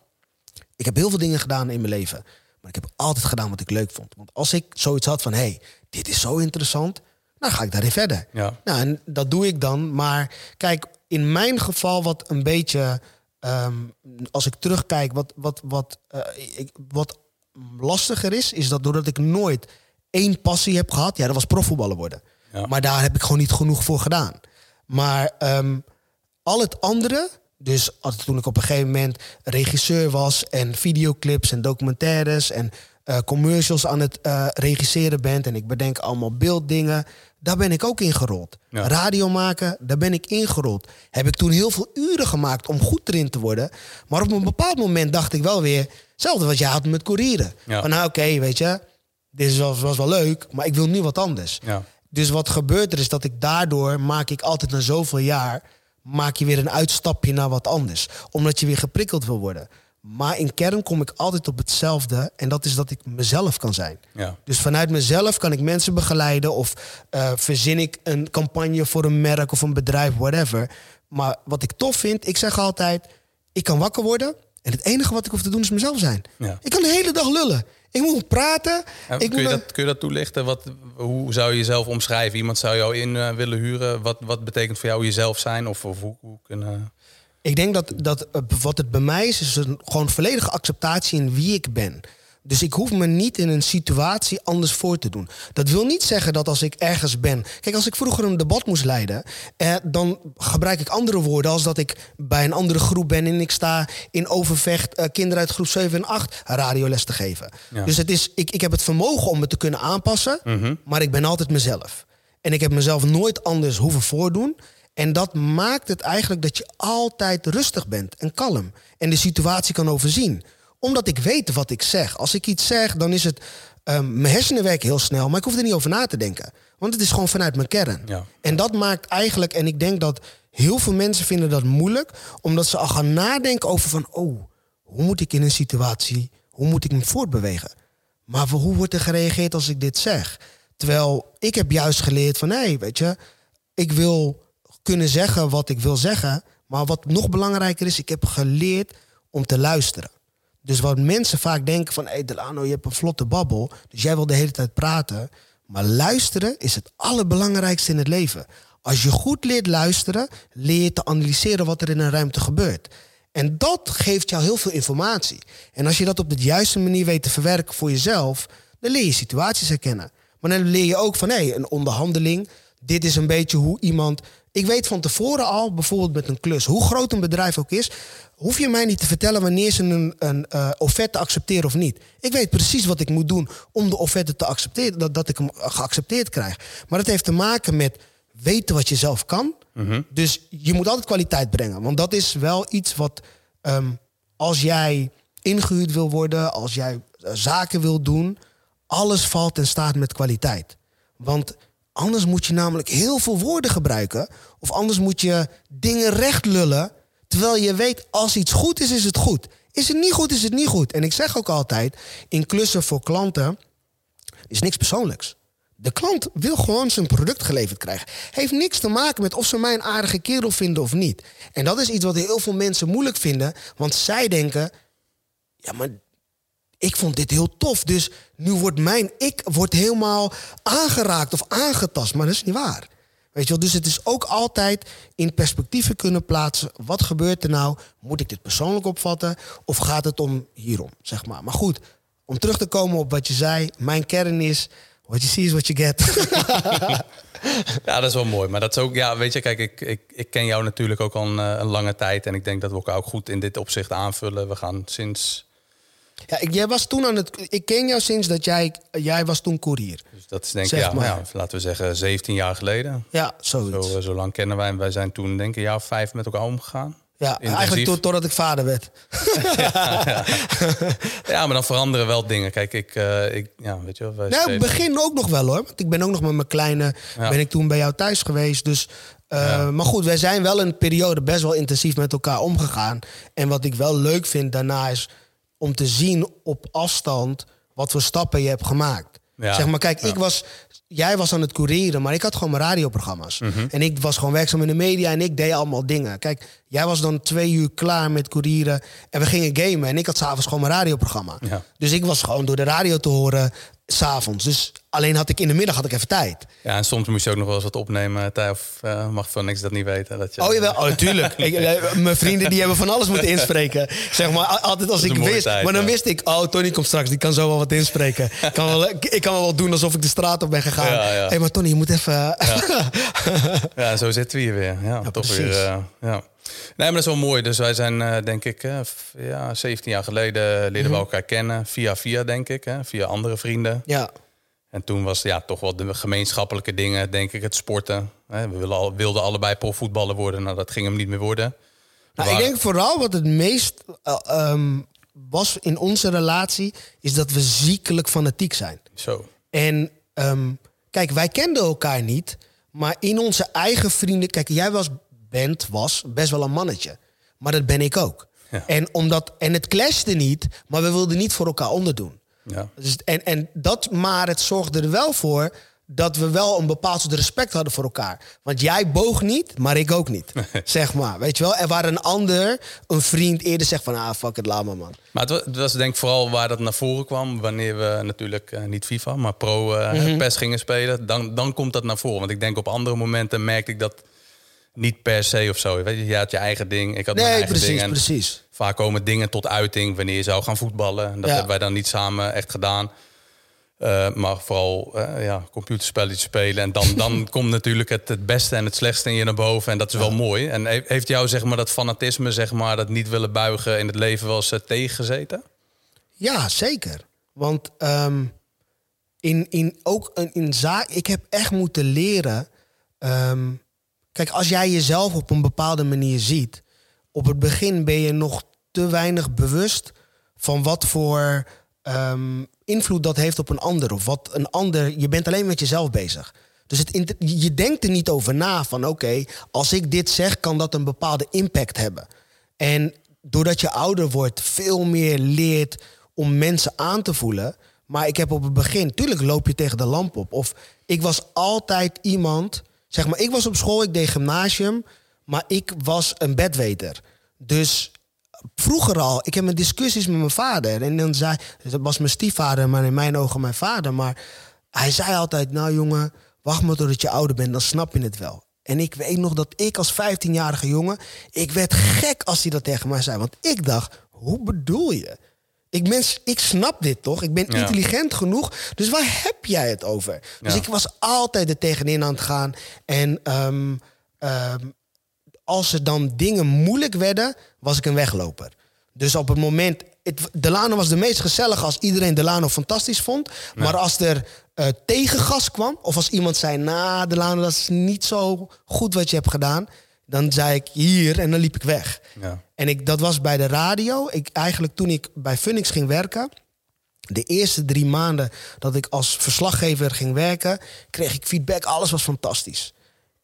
Ik heb heel veel dingen gedaan in mijn leven. Maar ik heb altijd gedaan wat ik leuk vond. Want als ik zoiets had van, hé, hey, dit is zo interessant. Dan ga ik daarin verder. Ja. Nou, en dat doe ik dan. Maar kijk, in mijn geval wat een beetje ehm, als ik terugkijk, wat, wat, wat, uh, ik, wat lastiger is, is dat doordat ik nooit één passie heb gehad, ja, dat was profvoetballer worden. Maar daar heb ik gewoon niet genoeg voor gedaan. Maar um, al het andere, dus toen ik op een gegeven moment regisseur was en videoclips en documentaires en uh, commercials aan het uh, regisseren ben en ik bedenk allemaal beelddingen, daar ben ik ook ingerold. Ja. Radio maken, daar ben ik ingerold. Heb ik toen heel veel uren gemaakt om goed erin te worden. Maar op een bepaald moment dacht ik wel weer, hetzelfde wat jij had met courieren. Van nou oké, weet je, dit was, was wel leuk, maar ik wil nu wat anders. Ja. Dus wat gebeurt er is dat ik daardoor maak ik altijd na zoveel jaar maak je weer een uitstapje naar wat anders, omdat je weer geprikkeld wil worden. Maar in kern kom ik altijd op hetzelfde. En dat is dat ik mezelf kan zijn. Ja. Dus vanuit mezelf kan ik mensen begeleiden. Of uh, verzin ik een campagne voor een merk of een bedrijf, whatever. Maar wat ik tof vind, ik zeg altijd: ik kan wakker worden. En het enige wat ik hoef te doen is mezelf zijn. Ja. Ik kan de hele dag lullen. Ik moet praten. ik kun, je dat, kun je dat toelichten? Wat, hoe zou je jezelf omschrijven? Iemand zou jou in uh, willen huren. Wat, wat betekent voor jou jezelf zijn? Of, of hoe, hoe kunnen... Ik denk dat, dat eh, wat het bij mij is, is een gewoon volledige acceptatie in wie ik ben. Dus ik hoef me niet in een situatie anders voor te doen. Dat wil niet zeggen dat als ik ergens ben. Kijk, als ik vroeger een debat moest leiden, eh, dan gebruik ik andere woorden als dat ik bij een andere groep ben en ik sta in overvecht eh, kinderen uit groep 7 en 8 radioles te geven. Dus het is, ik, ik heb het vermogen om me te kunnen aanpassen, mhm. maar ik ben altijd mezelf. En ik heb mezelf nooit anders hoeven voordoen. En dat maakt het eigenlijk dat je altijd rustig bent en kalm. En de situatie kan overzien. Omdat ik weet wat ik zeg. Als ik iets zeg, dan is het. Um, mijn hersenen werken heel snel, maar ik hoef er niet over na te denken. Want het is gewoon vanuit mijn kern. Ja. En dat maakt eigenlijk, en ik denk dat heel veel mensen vinden dat moeilijk, omdat ze al gaan nadenken over van, oh, hoe moet ik in een situatie, hoe moet ik me voortbewegen? Maar hoe wordt er gereageerd als ik dit zeg? Terwijl ik heb juist geleerd van, hé, hey, weet je, ik wil kunnen zeggen wat ik wil zeggen. Maar wat nog belangrijker is, ik heb geleerd om te luisteren. Dus wat mensen vaak denken van... hé hey Delano, je hebt een vlotte babbel, dus jij wil de hele tijd praten. Maar luisteren is het allerbelangrijkste in het leven. Als je goed leert luisteren, leer je te analyseren wat er in een ruimte gebeurt. En dat geeft jou heel veel informatie. En als je dat op de juiste manier weet te verwerken voor jezelf... dan leer je situaties herkennen. Maar dan leer je ook van, hé, hey, een onderhandeling... dit is een beetje hoe iemand ik weet van tevoren al, bijvoorbeeld met een klus, hoe groot een bedrijf ook is, hoef je mij niet te vertellen wanneer ze een, een uh, offerte accepteren of niet. Ik weet precies wat ik moet doen om de offerte te accepteren, dat, dat ik hem geaccepteerd krijg. Maar dat heeft te maken met weten wat je zelf kan. Mhm. Dus je moet altijd kwaliteit brengen. Want dat is wel iets wat, ehm, als jij ingehuurd wil worden, als jij eh, zaken wil doen, alles valt en staat met kwaliteit. Want Anders moet je namelijk heel veel woorden gebruiken. Of anders moet je dingen recht lullen. Terwijl je weet, als iets goed is, is het goed. Is het niet goed, is het niet goed. En ik zeg ook altijd, in klussen voor klanten is niks persoonlijks. De klant wil gewoon zijn product geleverd krijgen. Heeft niks te maken met of ze mij een aardige kerel vinden of niet. En dat is iets wat heel veel mensen moeilijk vinden. Want zij denken, ja, maar ik vond dit heel tof. Dus nu wordt mijn ik wordt helemaal aangeraakt of aangetast. Maar dat is niet waar. Weet je wel? Dus het is ook altijd in perspectieven kunnen plaatsen. Wat gebeurt er nou? Moet ik dit persoonlijk opvatten? Of gaat het om hierom? Zeg maar. Maar goed, om terug te komen op wat je zei. Mijn kern is. What you see is what you get. ja, dat is wel mooi. Maar dat is ook, ja, weet je, kijk, ik, ik, ik ken jou natuurlijk ook al een, eh, een lange tijd. En ik denk dat we elkaar ook goed in dit opzicht aanvullen. We gaan sinds ja, ik, jij was toen aan het. Ik ken jou sinds dat jij. Jij was toen koerier. Dus dat is denk ik, ja, ja, laten we zeggen, 17 jaar geleden. Ja, zoiets. Zo, zo lang kennen wij. Wij zijn toen, denk ik, een jaar of vijf met elkaar omgegaan. Ja, eigenlijk to, totdat ik vader werd. ja, ja. ja, maar dan veranderen wel dingen. Kijk, ik, uh, ik ja, weet je wel. Wij nou, begin ook nog wel hoor. Want ik ben ook nog met mijn kleine, ben ik toen bij jou thuis geweest. Dus, uh, Maar goed, wij zijn wel een periode best wel intensief met elkaar omgegaan. En wat ik wel leuk vind daarna is om te zien op afstand wat voor stappen je hebt gemaakt. Zeg maar, kijk, ik was, jij was aan het courieren, maar ik had gewoon mijn radioprogramma's. Mhm. En ik was gewoon werkzaam in de media en ik deed allemaal dingen. Kijk, jij was dan twee uur klaar met courieren en we gingen gamen. En ik had s'avonds gewoon mijn radioprogramma. Dus ik was gewoon door de radio te horen s'avonds. Dus Alleen had ik in de middag had ik even tijd. Ja, en soms moest je ook nog wel eens wat opnemen. Of uh, mag van niks dat niet weten. Dat je... Oh jawel, oh, tuurlijk. ik, eh, mijn vrienden die hebben van alles moeten inspreken. Zeg maar, altijd als ik wist. Tijd, maar dan wist ik, oh, Tony komt straks, die kan zo wel wat inspreken. ik, kan wel, ik kan wel doen alsof ik de straat op ben gegaan. Hé, ja, hey, maar Tony, je moet even... ja. ja, zo zitten we hier weer. Ja, toch weer. Uh, ja. Nee, maar dat is wel mooi. Dus wij zijn, uh, denk ik, uh, ja, 17 jaar geleden leerden mm -hmm. we elkaar kennen. Via via, denk ik. Hè? Via andere vrienden. Ja. En toen was ja, toch wel de gemeenschappelijke dingen, denk ik, het sporten. We wilden, al, wilden allebei profvoetballer worden. Nou, dat ging hem niet meer worden. Nou, Ik denk vooral wat het meest uh, was in onze relatie, is dat we ziekelijk fanatiek zijn. Zo. En um, kijk, wij kenden elkaar niet, maar in onze eigen vrienden. Kijk, jij was, bent, was best wel een mannetje. Maar dat ben ik ook. Ja. En, omdat, en het clashte niet, maar we wilden niet voor elkaar onderdoen. Ja. Dus, en, en dat, maar het zorgde er wel voor dat we wel een bepaald soort respect hadden voor elkaar. Want jij boog niet, maar ik ook niet. zeg maar. Weet je wel? Er waar een ander, een vriend, eerder zegt van... ah, fuck it, laat maar, man. Maar het was denk ik vooral waar dat naar voren kwam... wanneer we natuurlijk uh, niet FIFA, maar pro uh, mm PES gingen spelen. Dan, dan komt dat naar voren. Want ik denk op andere momenten merkte ik dat niet per se of zo. Weet je, jij had je eigen ding, ik had nee, mijn eigen precies, ding. En precies. Vaak komen dingen tot uiting wanneer je zou gaan voetballen. En dat hebben wij dan niet samen echt gedaan. Uh, maar vooral uh, ja, computerspelletjes spelen. En dan, dan komt natuurlijk het, het beste en het slechtste in je naar boven. En dat is wel mooi. En heeft jou zeg maar, dat fanatisme, zeg maar, dat niet willen buigen in het leven wel eens uh, tegengezeten? Ja, zeker. Want um, in, in, ook in zaak, ik heb echt moeten leren. Um, kijk, als jij jezelf op een bepaalde manier ziet, op het begin ben je nog te weinig bewust van wat voor um, invloed dat heeft op een ander. Of wat een ander. Je bent alleen met jezelf bezig. Dus je denkt er niet over na van oké, als ik dit zeg, kan dat een bepaalde impact hebben. En doordat je ouder wordt, veel meer leert om mensen aan te voelen. Maar ik heb op het begin, tuurlijk loop je tegen de lamp op. Of ik was altijd iemand, zeg maar, ik was op school, ik deed gymnasium, maar ik was een bedweter. Dus vroeger al, ik heb mijn discussies met mijn vader. En dan zei, dat was mijn stiefvader, maar in mijn ogen mijn vader. Maar hij zei altijd, nou jongen, wacht maar totdat je ouder bent, dan snap je het wel. En ik weet nog dat ik als 15-jarige jongen, ik werd gek als hij dat tegen mij zei. Want ik dacht, hoe bedoel je? Ik, mens, ik snap dit toch? Ik ben intelligent genoeg. Dus waar heb jij het over? Dus ik was altijd er tegenin aan het gaan. En um, um, als er dan dingen moeilijk werden, was ik een wegloper. Dus op het moment. Het, Delano was de meest gezellig als iedereen Delano fantastisch vond. Maar als er uh, tegengas kwam, of als iemand zei: Nou, Delano, dat is niet zo goed wat je hebt gedaan. Dan zei ik hier en dan liep ik weg. Ja. En ik, dat was bij de radio. Ik, eigenlijk toen ik bij Funix ging werken. De eerste drie maanden dat ik als verslaggever ging werken, kreeg ik feedback. Alles was fantastisch.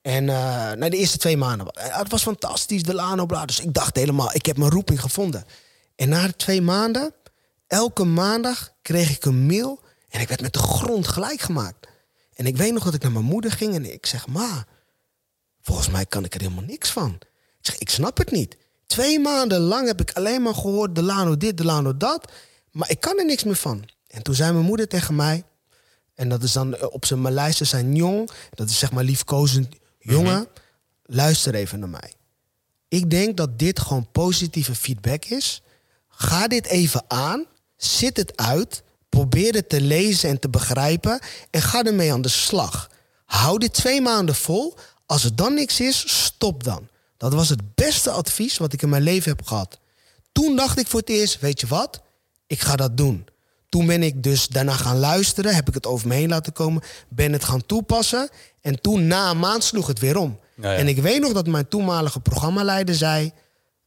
En na de eerste twee maanden. Het was fantastisch, de Lano Bla. Dus ik dacht helemaal, ik heb mijn roeping gevonden. En na de twee maanden, elke maandag kreeg ik een mail. En ik werd met de grond gelijk gemaakt. En ik weet nog dat ik naar mijn moeder ging en ik zeg: Ma, volgens mij kan ik er helemaal niks van. Ik zeg: Ik snap het niet. Twee maanden lang heb ik alleen maar gehoord: de Lano dit, de Lano dat. Maar ik kan er niks meer van. En toen zei mijn moeder tegen mij. En dat is dan op zijn Maleise zijn jong. Dat is zeg maar liefkozend Jongen, mhm. luister even naar mij. Ik denk dat dit gewoon positieve feedback is. Ga dit even aan. Zit het uit. Probeer het te lezen en te begrijpen. En ga ermee aan de slag. Hou dit twee maanden vol. Als het dan niks is, stop dan. Dat was het beste advies wat ik in mijn leven heb gehad. Toen dacht ik voor het eerst, weet je wat? Ik ga dat doen. Toen ben ik dus daarna gaan luisteren, heb ik het over me heen laten komen, ben het gaan toepassen. En toen na een maand sloeg het weer om. En ik weet nog dat mijn toenmalige programmaleider zei: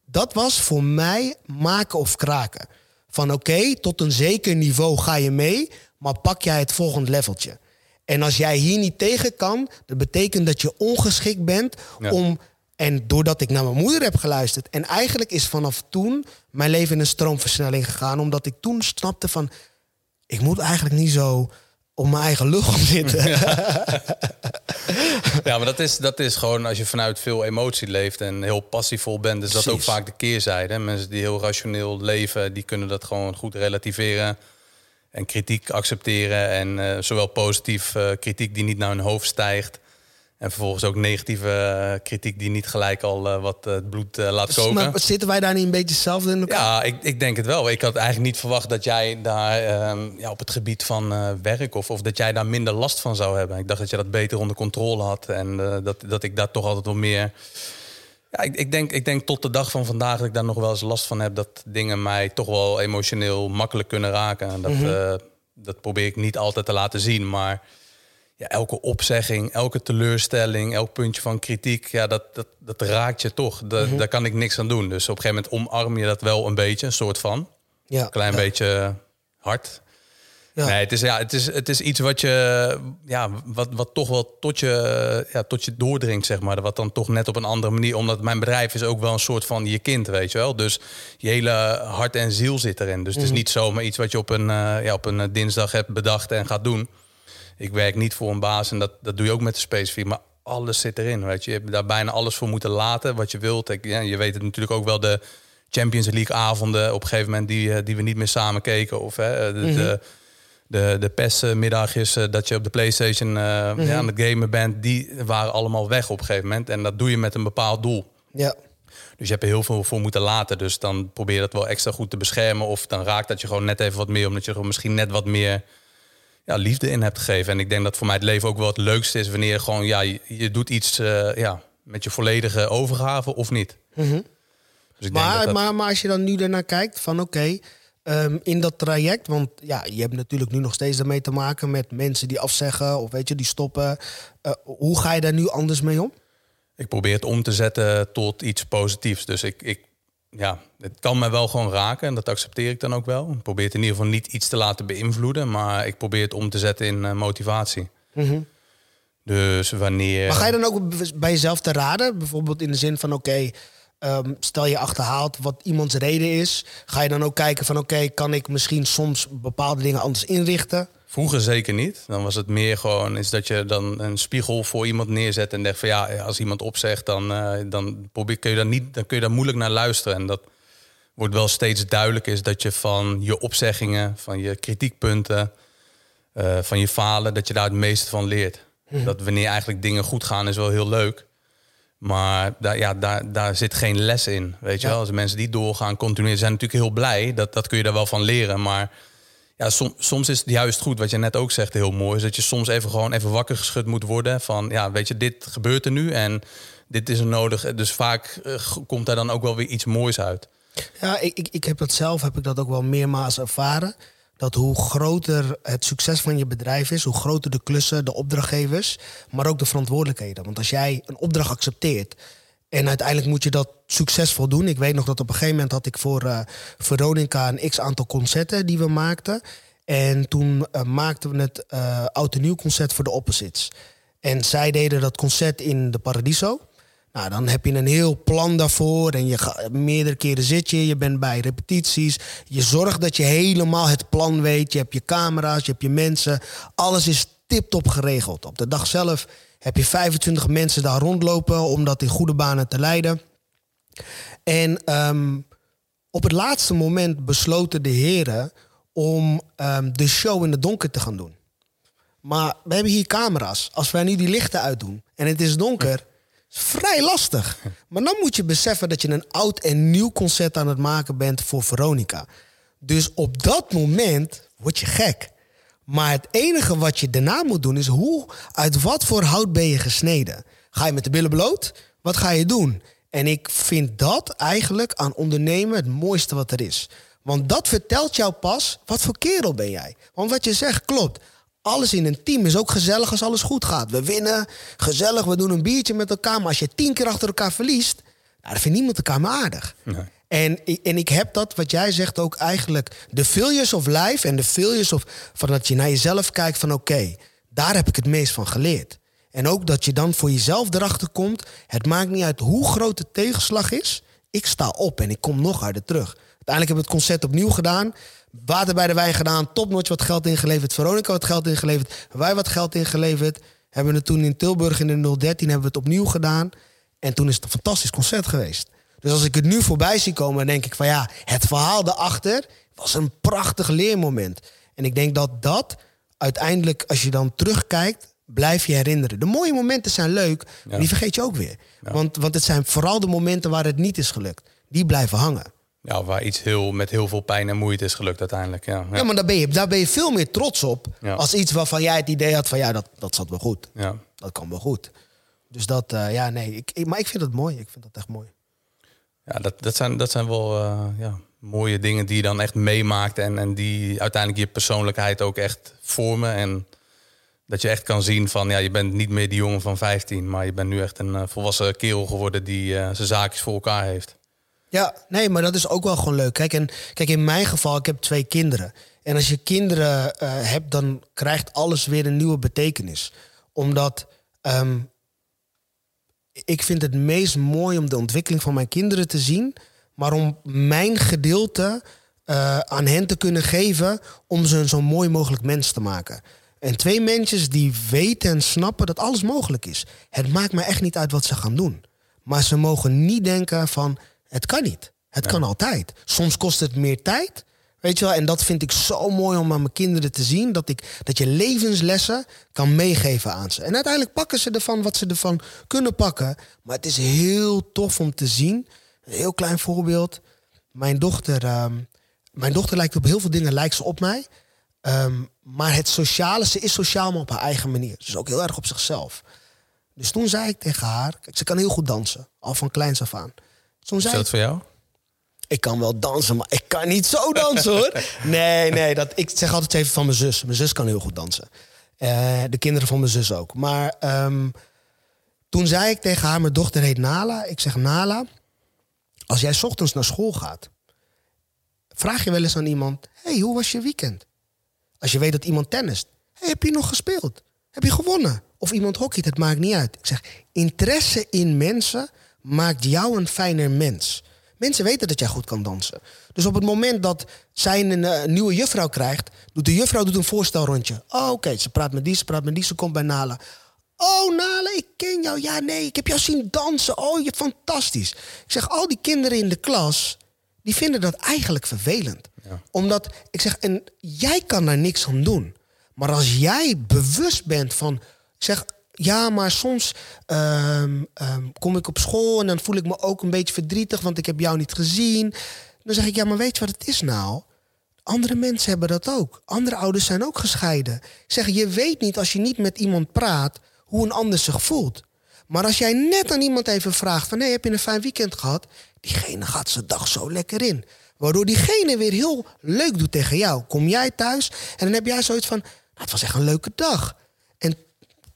dat was voor mij maken of kraken. Van oké, tot een zeker niveau ga je mee, maar pak jij het volgende leveltje. En als jij hier niet tegen kan, dat betekent dat je ongeschikt bent om. En doordat ik naar mijn moeder heb geluisterd. En eigenlijk is vanaf toen mijn leven in een stroomversnelling gegaan. Omdat ik toen snapte van ik moet eigenlijk niet zo op mijn eigen lucht zitten. Ja. maar dat is, dat is gewoon als je vanuit veel emotie leeft en heel passievol bent, is dat ook vaak de keerzijde. Mensen die heel rationeel leven, die kunnen dat gewoon goed relativeren. En kritiek accepteren en zowel positief kritiek die niet naar hun hoofd stijgt. En vervolgens ook negatieve eh, kritiek die niet gelijk al uh, wat uh, bloed laat koken. Maar zitten wij daar niet een beetje hetzelfde in elkaar? Ja, ik, ik denk het wel. Ik had eigenlijk niet verwacht dat jij daar ehm, ja, op het gebied van werk... Of, of dat jij daar minder last van zou hebben. Ik dacht dat je dat beter onder controle had. En dat, dat ik daar toch altijd wel meer... Ja, ik, ik, denk, ik denk tot de dag van vandaag dat ik daar nog wel eens last van heb... dat dingen mij toch wel emotioneel makkelijk kunnen raken. En dat, mhm. dat probeer ik niet altijd te laten zien, maar ja, elke opzegging, elke teleurstelling, elk puntje van kritiek, ja, dat, dat, dat raakt je toch. Mhm. Daar kan ik niks aan doen. Dus op een gegeven moment omarm je dat wel een beetje, een soort van. Ja, een klein beetje hard. Ja. Nee, het is, ja, het, is, het is iets wat je, ja, wat, wat toch wel tot je, ja, tot je doordringt, zeg maar. Wat dan toch net op een andere manier, omdat mijn bedrijf is ook wel een soort van je kind, weet je wel. Dus je hele hart en ziel zit erin. Dus het is mhm. niet zomaar iets wat je op een, uh, ja, op een dinsdag hebt bedacht en gaat doen ik werk niet voor een baas en dat, dat doe je ook met de specifiek. Maar alles zit erin. Weet je. je hebt daar bijna alles voor moeten laten wat je wilt. Ik, ja, je weet het natuurlijk ook wel de Champions League avonden op een gegeven moment die, eh, die we niet meer samen keken. Of hè, de, mm de, de, de PES-middagjes eh, dat je op de PlayStation uh, ja, aan het gamen bent, die waren allemaal weg op een gegeven moment. En dat doe je met een bepaald doel. Ja. Dus je hebt er heel veel voor moeten laten. Dus dan probeer je dat wel extra goed te beschermen. Of dan raakt dat je gewoon net even wat meer, omdat je gewoon misschien net wat meer ja, liefde in hebt gegeven. En ik denk dat voor mij het leven ook wel het leukste is wanneer je gewoon, ja, je, doet iets uh, ja, met je volledige overgave of niet. Mhm. dus ik maar, denk dat maar, maar als je dan nu ernaar kijkt van oké, ehm, in dat traject, want ja, je hebt natuurlijk nu nog steeds ermee te maken met mensen die afzeggen of weet je, die stoppen. Uh, hoe ga je daar nu anders mee om? Ik probeer het om te zetten tot iets positiefs. Dus ik, ik ja, het kan me wel gewoon raken en dat accepteer ik dan ook wel. Ik probeer het in ieder geval niet iets te laten beïnvloeden, maar ik probeer het om te zetten in uh, motivatie. Mhm. Dus wanneer. Maar ga je dan ook bij jezelf te raden? Bijvoorbeeld in de zin van: oké, ehm, stel je achterhaalt wat iemands reden is. Ga je dan ook kijken van: oké, kan ik misschien soms bepaalde dingen anders inrichten? Vroeger zeker niet. Dan was het meer gewoon is dat je dan een spiegel voor iemand neerzet en denkt van ja, als iemand opzegt, dan, uh, dan, probeer, kun je daar niet, dan kun je daar moeilijk naar luisteren. En dat wordt wel steeds duidelijk is dat je van je opzeggingen, van je kritiekpunten, uh, van je falen, dat je daar het meeste van leert. Hm. Dat wanneer eigenlijk dingen goed gaan, is wel heel leuk. Maar daar, ja, daar, daar zit geen les in. Weet je wel, als mensen die doorgaan, continu zijn natuurlijk heel blij. Dat, dat kun je daar wel van leren. Maar ja, soms is het juist goed, wat je net ook zegt, heel mooi. Is dat je soms even gewoon even wakker geschud moet worden. Van ja, weet je, dit gebeurt er nu en dit is er nodig. Dus vaak eh, komt daar dan ook wel weer iets moois uit. Ja, ik, ik, ik heb dat zelf, heb ik dat ook wel meermaals ervaren. Dat hoe groter het succes van je bedrijf is, hoe groter de klussen, de opdrachtgevers, maar ook de verantwoordelijkheden. Want als jij een opdracht accepteert en uiteindelijk moet je dat succesvol doen. Ik weet nog dat op een gegeven moment had ik voor uh, Veronica een x aantal concerten die we maakten. En toen uh, maakten we het uh, oud en nieuw concert voor de Opposites. En zij deden dat concert in de Paradiso. Nou, dan heb je een heel plan daarvoor. En je gaat, meerdere keren zit je. Je bent bij repetities. Je zorgt dat je helemaal het plan weet. Je hebt je camera's, je hebt je mensen. Alles is tip-top geregeld. Op de dag zelf heb je 25 mensen daar rondlopen om dat in goede banen te leiden. En ehm, op het laatste moment besloten de heren om ehm, de show in het donker te gaan doen. Maar we hebben hier camera's. Als wij nu die lichten uitdoen en het is donker, is vrij lastig. Maar dan moet je beseffen dat je een oud en nieuw concert aan het maken bent voor Veronica. Dus op dat moment word je gek. Maar het enige wat je daarna moet doen is hoe, uit wat voor hout ben je gesneden? Ga je met de billen bloot? Wat ga je doen? En ik vind dat eigenlijk aan ondernemen het mooiste wat er is. Want dat vertelt jou pas wat voor kerel ben jij. Want wat je zegt klopt. Alles in een team is ook gezellig als alles goed gaat. We winnen, gezellig, we doen een biertje met elkaar. Maar als je tien keer achter elkaar verliest, nou, dan vindt niemand elkaar meer aardig. En, en ik heb dat, wat jij zegt, ook eigenlijk de failures of life en de failures of van dat je naar jezelf kijkt van oké, daar heb ik het meest van geleerd. En ook dat je dan voor jezelf erachter komt, het maakt niet uit hoe groot de tegenslag is, ik sta op en ik kom nog harder terug. Uiteindelijk hebben we het concert opnieuw gedaan. Water bij de wijn gedaan, Topnotch wat geld ingeleverd, Veronica wat geld ingeleverd, wij wat geld ingeleverd. Hebben het toen in Tilburg in de 013 hebben we het opnieuw gedaan. En toen is het een fantastisch concert geweest. Dus als ik het nu voorbij zie komen, dan denk ik van ja, het verhaal daarachter was een prachtig leermoment. En ik denk dat dat uiteindelijk, als je dan terugkijkt, blijf je herinneren. De mooie momenten zijn leuk, maar die vergeet je ook weer. Want, want het zijn vooral de momenten waar het niet is gelukt. Die blijven hangen. Ja, waar iets heel, met heel veel pijn en moeite is gelukt uiteindelijk. Ja, ja. maar daar ben, je, daar ben je veel meer trots op. Als iets waarvan jij het idee had van ja, dat, dat zat wel goed. Ja. Dat kan wel goed. Dus dat, uh, ja, nee. Ik, maar ik vind het mooi. Ik vind dat echt mooi. Ja, dat, dat, zijn, dat zijn wel uh, ja, mooie dingen die je dan echt meemaakt. En, en die uiteindelijk je persoonlijkheid ook echt vormen. En dat je echt kan zien van, ja, je bent niet meer die jongen van 15. Maar je bent nu echt een uh, volwassen kerel geworden die zijn zaakjes voor elkaar heeft. Ja, nee, maar dat is ook wel gewoon leuk. Kijk, en, kijk, in mijn geval, ik heb twee kinderen. En als je kinderen uh, hebt, dan krijgt alles weer een nieuwe betekenis. Omdat um, ik vind het meest mooi om de ontwikkeling van mijn kinderen te zien. Maar om mijn gedeelte uh, aan hen te kunnen geven om ze een zo mooi mogelijk mens te maken. En twee mensen die weten en snappen dat alles mogelijk is. Het maakt me echt niet uit wat ze gaan doen. Maar ze mogen niet denken van het kan niet. Het kan altijd. Soms kost het meer tijd. Weet je wel, en dat vind ik zo mooi om aan mijn kinderen te zien. Dat, ik, dat je levenslessen kan meegeven aan ze. En uiteindelijk pakken ze ervan wat ze ervan kunnen pakken. Maar het is heel tof om te zien. Een heel klein voorbeeld. Mijn dochter, um, mijn dochter lijkt op heel veel dingen lijkt ze op mij. Um, maar het sociale, ze is sociaal, maar op haar eigen manier. Ze is ook heel erg op zichzelf. Dus toen zei ik tegen haar, kijk, ze kan heel goed dansen. Al van kleins af aan. Toen zei is dat voor jou? Ik kan wel dansen, maar ik kan niet zo dansen hoor. Nee, nee, dat, ik zeg altijd even van mijn zus. Mijn zus kan heel goed dansen. Uh, de kinderen van mijn zus ook. Maar um, toen zei ik tegen haar, mijn dochter heet Nala. Ik zeg, Nala, als jij ochtends naar school gaat, vraag je wel eens aan iemand: hey, hoe was je weekend? Als je weet dat iemand tennist, hey, heb je nog gespeeld? Heb je gewonnen? Of iemand hockeyt, het maakt niet uit. Ik zeg, interesse in mensen maakt jou een fijner mens. Mensen weten dat jij goed kan dansen. Dus op het moment dat zij een, eh, nieuwe juffrouw krijgt, doet de juffrouw doet een voorstelrondje. Oh, oké, ze praat met die, ze praat met die, ze komt bij Nala. Oh, Nala, ik ken jou. Ja, nee, ik heb jou zien dansen. Oh, je fantastisch. Ik zeg, al die kinderen in de klas, die vinden dat eigenlijk vervelend. Ja. Omdat, ik zeg, en jij kan daar niks aan doen. Maar als jij bewust bent van, zeg, ja, maar soms ehm, ehm, kom ik op school en dan voel ik me ook een beetje verdrietig, want ik heb jou niet gezien. Dan zeg ik, ja, maar weet je wat het is nou? Andere mensen hebben dat ook. Andere ouders zijn ook gescheiden. Ik zeg, je weet niet als je niet met iemand praat hoe een ander zich voelt. Maar als jij net aan iemand even vraagt van... hé, heb je een fijn weekend gehad? Diegene gaat zijn dag zo lekker in. Waardoor diegene weer heel leuk doet tegen jou. Kom jij thuis en dan heb jij zoiets van... Nou, het was echt een leuke dag.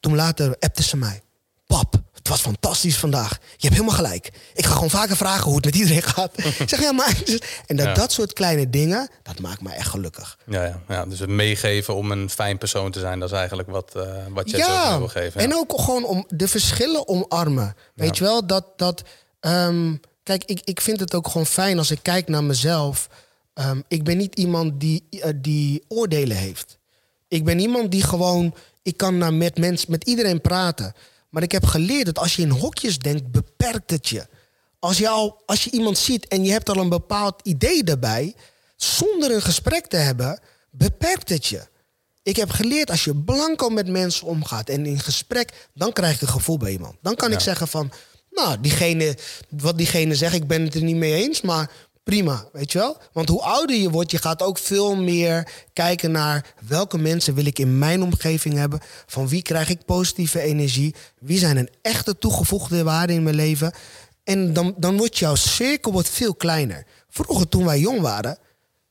Toen later appte ze mij. Pap, het was fantastisch vandaag. Je hebt helemaal gelijk. Ik ga gewoon vaker vragen hoe het met iedereen gaat. ik zeg, ja, maar... En dat, dat soort kleine dingen, dat maakt me echt gelukkig. Ja, ja, ja, dus het meegeven om een fijn persoon te zijn... dat is eigenlijk wat, uh, wat jij ja, wil geven. Ja. En ook gewoon om de verschillen omarmen. Weet je wel, dat... dat um, kijk, ik, ik vind het ook gewoon fijn als ik kijk naar mezelf. Um, ik ben niet iemand die, uh, die oordelen heeft. Ik ben iemand die gewoon ik kan nou met mensen, met iedereen praten. Maar ik heb geleerd dat als je in hokjes denkt, beperkt het je. Als je, al, als je iemand ziet en je hebt al een bepaald idee daarbij, zonder een gesprek te hebben, beperkt het je. Ik heb geleerd als je blanco met mensen omgaat en in gesprek, dan krijg ik een gevoel bij iemand. Dan kan ik zeggen van, nou, diegene, wat diegene zegt, ik ben het er niet mee eens, maar prima, weet je wel? Want hoe ouder je wordt, je gaat ook veel meer kijken naar welke mensen wil ik in mijn omgeving hebben. Van wie krijg ik positieve energie? Wie zijn een echte toegevoegde waarde in mijn leven? En dan, dan wordt jouw cirkel wordt veel kleiner. Vroeger, toen wij jong waren,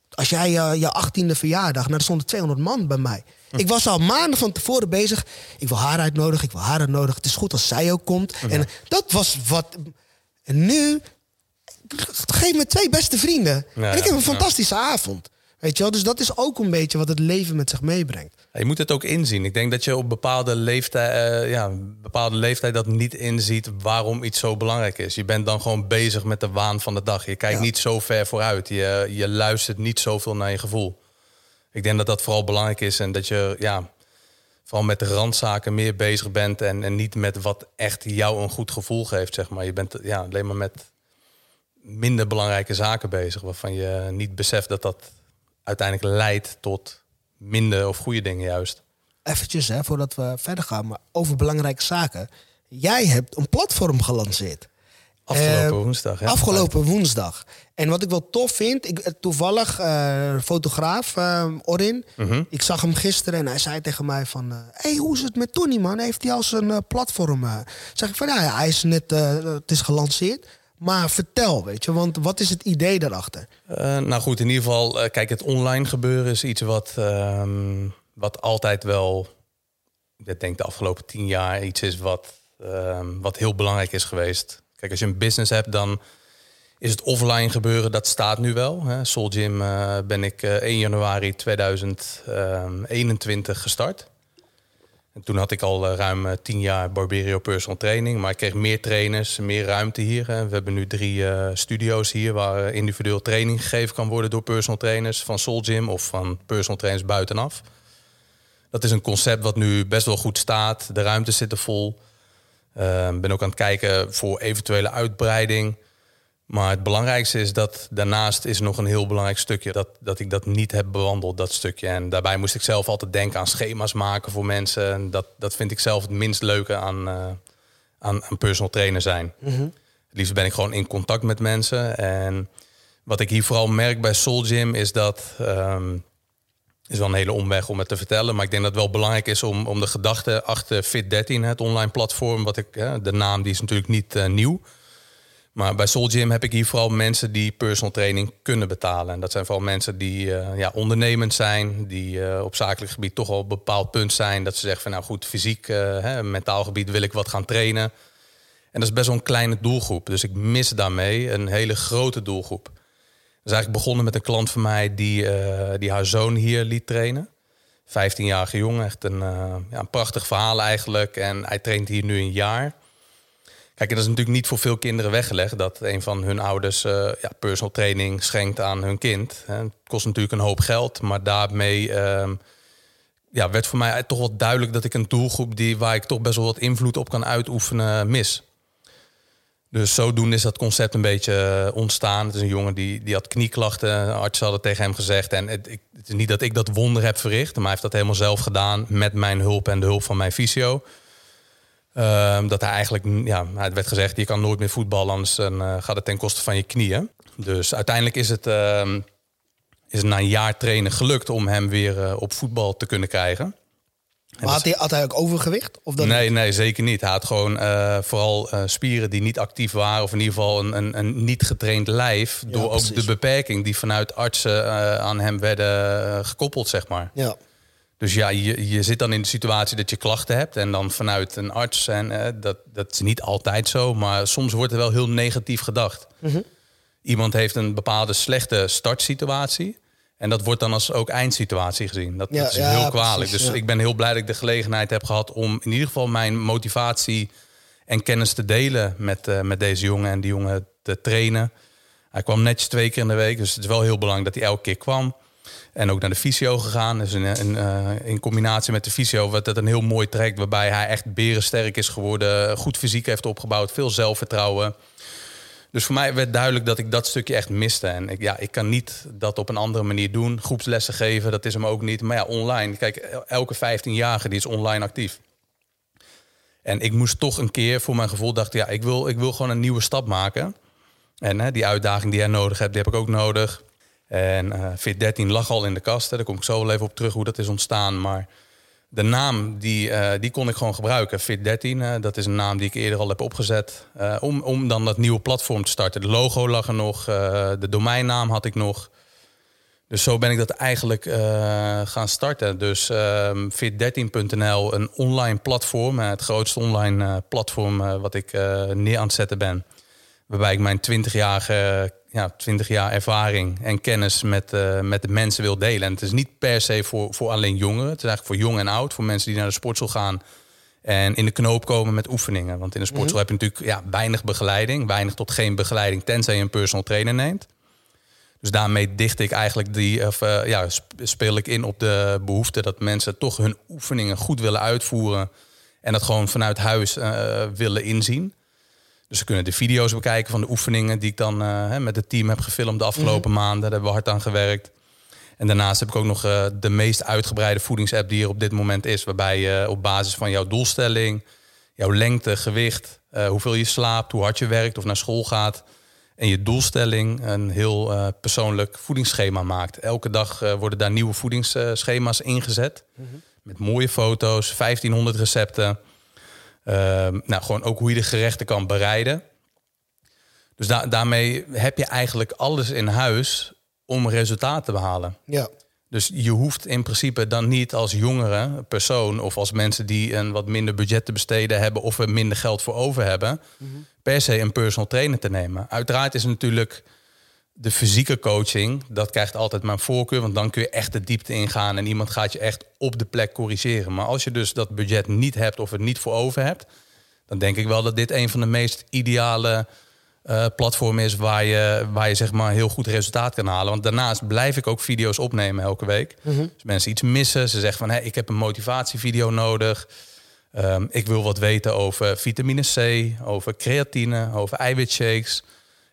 als jij uh, je achttiende verjaardag, nou, er stonden 200 man bij mij. Hm. Ik was al maanden van tevoren bezig. Ik wil haar uitnodigen, ik wil haar uitnodigen. Het is goed als zij ook komt. En dat was wat. En nu geef me twee beste vrienden. en ik heb een fantastische avond. Weet je wel? Dus dat is ook een beetje wat het leven met zich meebrengt. je moet het ook inzien. Ik denk dat je op bepaalde leeftijd, uh, ja, bepaalde leeftijd dat niet inziet waarom iets zo belangrijk is. Je bent dan gewoon bezig met de waan van de dag. Je kijkt niet zo ver vooruit. Je, je luistert niet zoveel naar je gevoel. Ik denk dat dat vooral belangrijk is en dat je ja, vooral met de randzaken meer bezig bent en, en niet met wat echt jou een goed gevoel geeft. Zeg maar. Je bent ja, alleen maar met minder belangrijke zaken bezig, waarvan je niet beseft dat dat uiteindelijk leidt tot minder of goede dingen juist. Eventjes, hè, voordat we verder gaan, maar over belangrijke zaken. Jij hebt een platform gelanceerd. Afgelopen eh, woensdag. Hè? Afgelopen woensdag. En wat ik wel tof vind, ik, eh, toevallig uh, fotograaf uh, Orin. Mhm. Ik zag hem gisteren en hij zei tegen mij van... Hey, hoe is het met Tony, man? Heeft hij al zijn platform? zeg ik van, ja, ja, hij is net... het is gelanceerd. Maar vertel, weet je, want wat is het idee daarachter? nou goed, in ieder geval, kijk, het online gebeuren is iets wat, ehm, wat altijd wel... Ik denk de afgelopen tien jaar iets is wat, ehm, wat heel belangrijk is geweest Kijk, als je een business hebt, dan is het offline gebeuren, dat staat nu wel. Hè. Soul Gym uh, ben ik uh, eh, 1 januari 2021 ehm, gestart. En toen had ik al uh, ruim 10 jaar Barberio Personal Training. Maar ik kreeg meer trainers, meer ruimte hier. We hebben nu drie studio's hier waar individueel training gegeven kan worden door personal trainers van Soul Gym of van personal trainers buitenaf. Dat is een concept wat nu best wel goed staat. De ruimtes zitten vol. Uh, ben ook aan het kijken voor eventuele uitbreiding. Maar het belangrijkste is dat daarnaast is nog een heel belangrijk stukje dat, dat ik dat niet heb bewandeld, dat stukje. En daarbij moest ik zelf altijd denken aan schema's maken voor mensen. En dat, dat vind ik zelf het minst leuke aan, uh, aan, aan personal trainer zijn. Mm Het liefst ben ik gewoon in contact met mensen. En wat ik hier vooral merk bij Soul Gym is dat um, is wel een hele omweg om het te vertellen. Maar ik denk dat het wel belangrijk is om, om de gedachte achter Fit13, het online platform, wat ik, de naam die is natuurlijk niet uh, nieuw. Maar bij Soul Gym heb ik hier vooral mensen die personal training kunnen betalen. En dat zijn vooral mensen die uh, ja, ondernemend zijn, die uh, op zakelijk gebied toch al een bepaald punt zijn. Dat ze zeggen van nou goed, fysiek, hè, mentaal gebied wil ik wat gaan trainen. En dat is best wel een kleine doelgroep. Dus ik mis daarmee een hele grote doelgroep is eigenlijk begonnen met een klant van mij die, eh, die haar zoon hier liet trainen. 15-jarige jongen, echt een, uh, ja, een prachtig verhaal eigenlijk. En hij traint hier nu een jaar. Kijk, dat is natuurlijk niet voor veel kinderen weggelegd dat een van hun ouders uh, ja, personal training schenkt aan hun kind. Het kost natuurlijk een hoop geld, maar daarmee ehm, ja, werd voor mij toch wel duidelijk dat ik een doelgroep die, waar ik toch best wel wat invloed op kan uitoefenen mis. Dus zodoende is dat concept een beetje eh, ontstaan. Het is een jongen die, die had knieklachten. Artsen hadden tegen hem gezegd. En het, het, is niet dat ik dat wonder heb verricht. Maar hij heeft dat helemaal zelf gedaan met mijn hulp en de hulp van mijn fysio. Ehm, dat hij eigenlijk, ja, het werd gezegd, je kan nooit meer voetballen, anders uh, gaat het ten koste van je knieën. Dus uiteindelijk is het, uh, is het na een jaar trainen gelukt om hem weer uh, op voetbal te kunnen krijgen. Maar had hij, had hij ook overgewicht? Of dat nee, nee, zeker niet. Hij had gewoon uh, vooral spieren die niet actief waren. Of in ieder geval een, een, een niet getraind lijf. Ja, door precies. ook de beperking die vanuit artsen aan hem werden gekoppeld, zeg maar. Ja. Dus ja, je, je zit dan in de situatie dat je klachten hebt. En dan vanuit een arts. En dat, dat is niet altijd zo. Maar soms wordt er wel heel negatief gedacht. Mm -hmm. Iemand heeft een bepaalde slechte startsituatie. En dat wordt dan als ook eindsituatie gezien. Dat, dat is heel kwalijk. dus ik ben heel blij dat ik de gelegenheid heb gehad om in ieder geval mijn motivatie en kennis te delen met, uh, met deze jongen en die jongen te trainen. Hij kwam netjes twee keer in de week, dus het is wel heel belangrijk dat hij elke keer kwam. En ook naar de fysio gegaan. Dus in, uh, in combinatie met de fysio werd het een heel mooi traject waarbij hij echt berensterk is geworden, goed fysiek heeft opgebouwd, veel zelfvertrouwen. Dus voor mij werd duidelijk dat ik dat stukje echt miste. En ik, ja, ik kan niet dat op een andere manier doen. Groepslessen geven, dat is hem ook niet. Maar ja, online. Kijk, elke 15-jarige die is online actief. En ik moest toch een keer, voor mijn gevoel, dacht ja, ik wil, ik wil gewoon een nieuwe stap maken. En hè, die uitdaging die jij nodig hebt, die heb ik ook nodig. En Fit 13 lag al in de kast. Daar kom ik zo wel even op terug hoe dat is ontstaan. Maar de naam die, uh, die kon ik gewoon gebruiken. Fit13, uh, dat is een naam die ik eerder al heb opgezet. Om, om dan dat nieuwe platform te starten. De logo lag er nog, de domeinnaam had ik nog. Dus zo ben ik dat eigenlijk gaan starten. Dus ehm, fit13.nl, een online platform. het grootste online platform wat ik neer aan het zetten ben. Waarbij ik mijn 20-jarige ja, 20 jaar ervaring en kennis met, uh, met de mensen wil delen. En het is niet per se voor, voor alleen jongeren. Het is eigenlijk voor jong en oud. Voor mensen die naar de sportschool gaan en in de knoop komen met oefeningen. Want in de sportschool mhm. heb je natuurlijk ja, weinig begeleiding. Weinig tot geen begeleiding, tenzij je een personal trainer neemt. Dus daarmee dicht ik eigenlijk die, of uh, ja, speel ik in op de behoefte dat mensen toch hun oefeningen goed willen uitvoeren. En dat gewoon vanuit huis uh, willen inzien. Dus ze kunnen de video's bekijken van de oefeningen die ik dan uh, met het team heb gefilmd de afgelopen mhm. maanden. Daar hebben we hard aan gewerkt. En daarnaast heb ik ook nog de meest uitgebreide voedingsapp die er op dit moment is. Waarbij je op basis van jouw doelstelling, jouw lengte, gewicht, hoeveel je slaapt, hoe hard je werkt of naar school gaat en je doelstelling een heel persoonlijk voedingsschema maakt. Elke dag worden daar nieuwe voedingsschema's ingezet. Mhm. Met mooie foto's, 1500 recepten. Uh, nou, gewoon ook hoe je de gerechten kan bereiden. Dus da daarmee heb je eigenlijk alles in huis om resultaat te behalen. Ja. Dus je hoeft in principe dan niet als jongere persoon of als mensen die een wat minder budget te besteden hebben of er minder geld voor over hebben, mhm. per se een personal trainer te nemen. Uiteraard is natuurlijk de fysieke coaching, dat krijgt altijd mijn voorkeur, want dan kun je echt de diepte ingaan en iemand gaat je echt op de plek corrigeren. Maar als je dus dat budget niet hebt of het niet voor over hebt, dan denk ik wel dat dit een van de meest ideale uh, platform is waar je, waar je zeg maar heel goed resultaat kan halen. Want daarnaast blijf ik ook video's opnemen elke week. Mm Dus mensen iets missen, ze zeggen van hey, ik heb een motivatievideo nodig. Ehm, ik wil wat weten over vitamine C, over creatine, over eiwitshakes.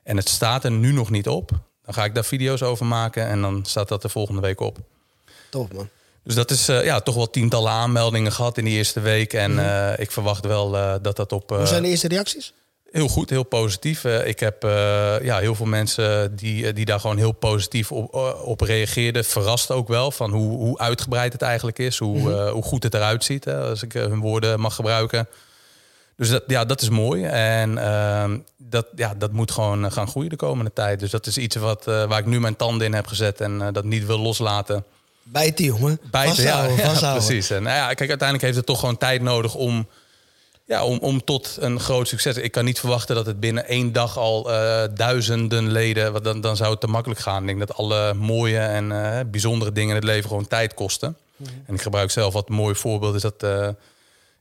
En het staat er nu nog niet op. Dan ga ik daar video's over maken en dan staat dat de volgende week op. Top man. Dus dat is uh, ja, toch wel tientallen aanmeldingen gehad in die eerste week. En uh, ik verwacht wel dat dat op. Hoe zijn de eerste reacties? Heel goed, heel positief. Ik heb ja, heel veel mensen die, die daar gewoon heel positief op, op reageerden. Verrast ook wel van hoe, hoe uitgebreid het eigenlijk is. Hoe, mm -hmm. hoe goed het eruit ziet, hè, als ik hun woorden mag gebruiken. Dus dat, ja, dat is mooi. En ehm, dat, ja, dat moet gewoon gaan groeien de komende tijd. Dus dat is iets wat, waar ik nu mijn tanden in heb gezet en dat niet wil loslaten. Bijten, jongen. Bijten, ja, ja, precies. En nou ja, kijk, uiteindelijk heeft het toch gewoon tijd nodig om ja, om, om tot een groot succes. Ik kan niet verwachten dat het binnen één dag al duizenden leden. Want dan, dan zou het te makkelijk gaan. Ik denk dat alle mooie en bijzondere dingen in het leven gewoon tijd kosten. Mm -hmm. En ik gebruik zelf wat mooi voorbeeld is dat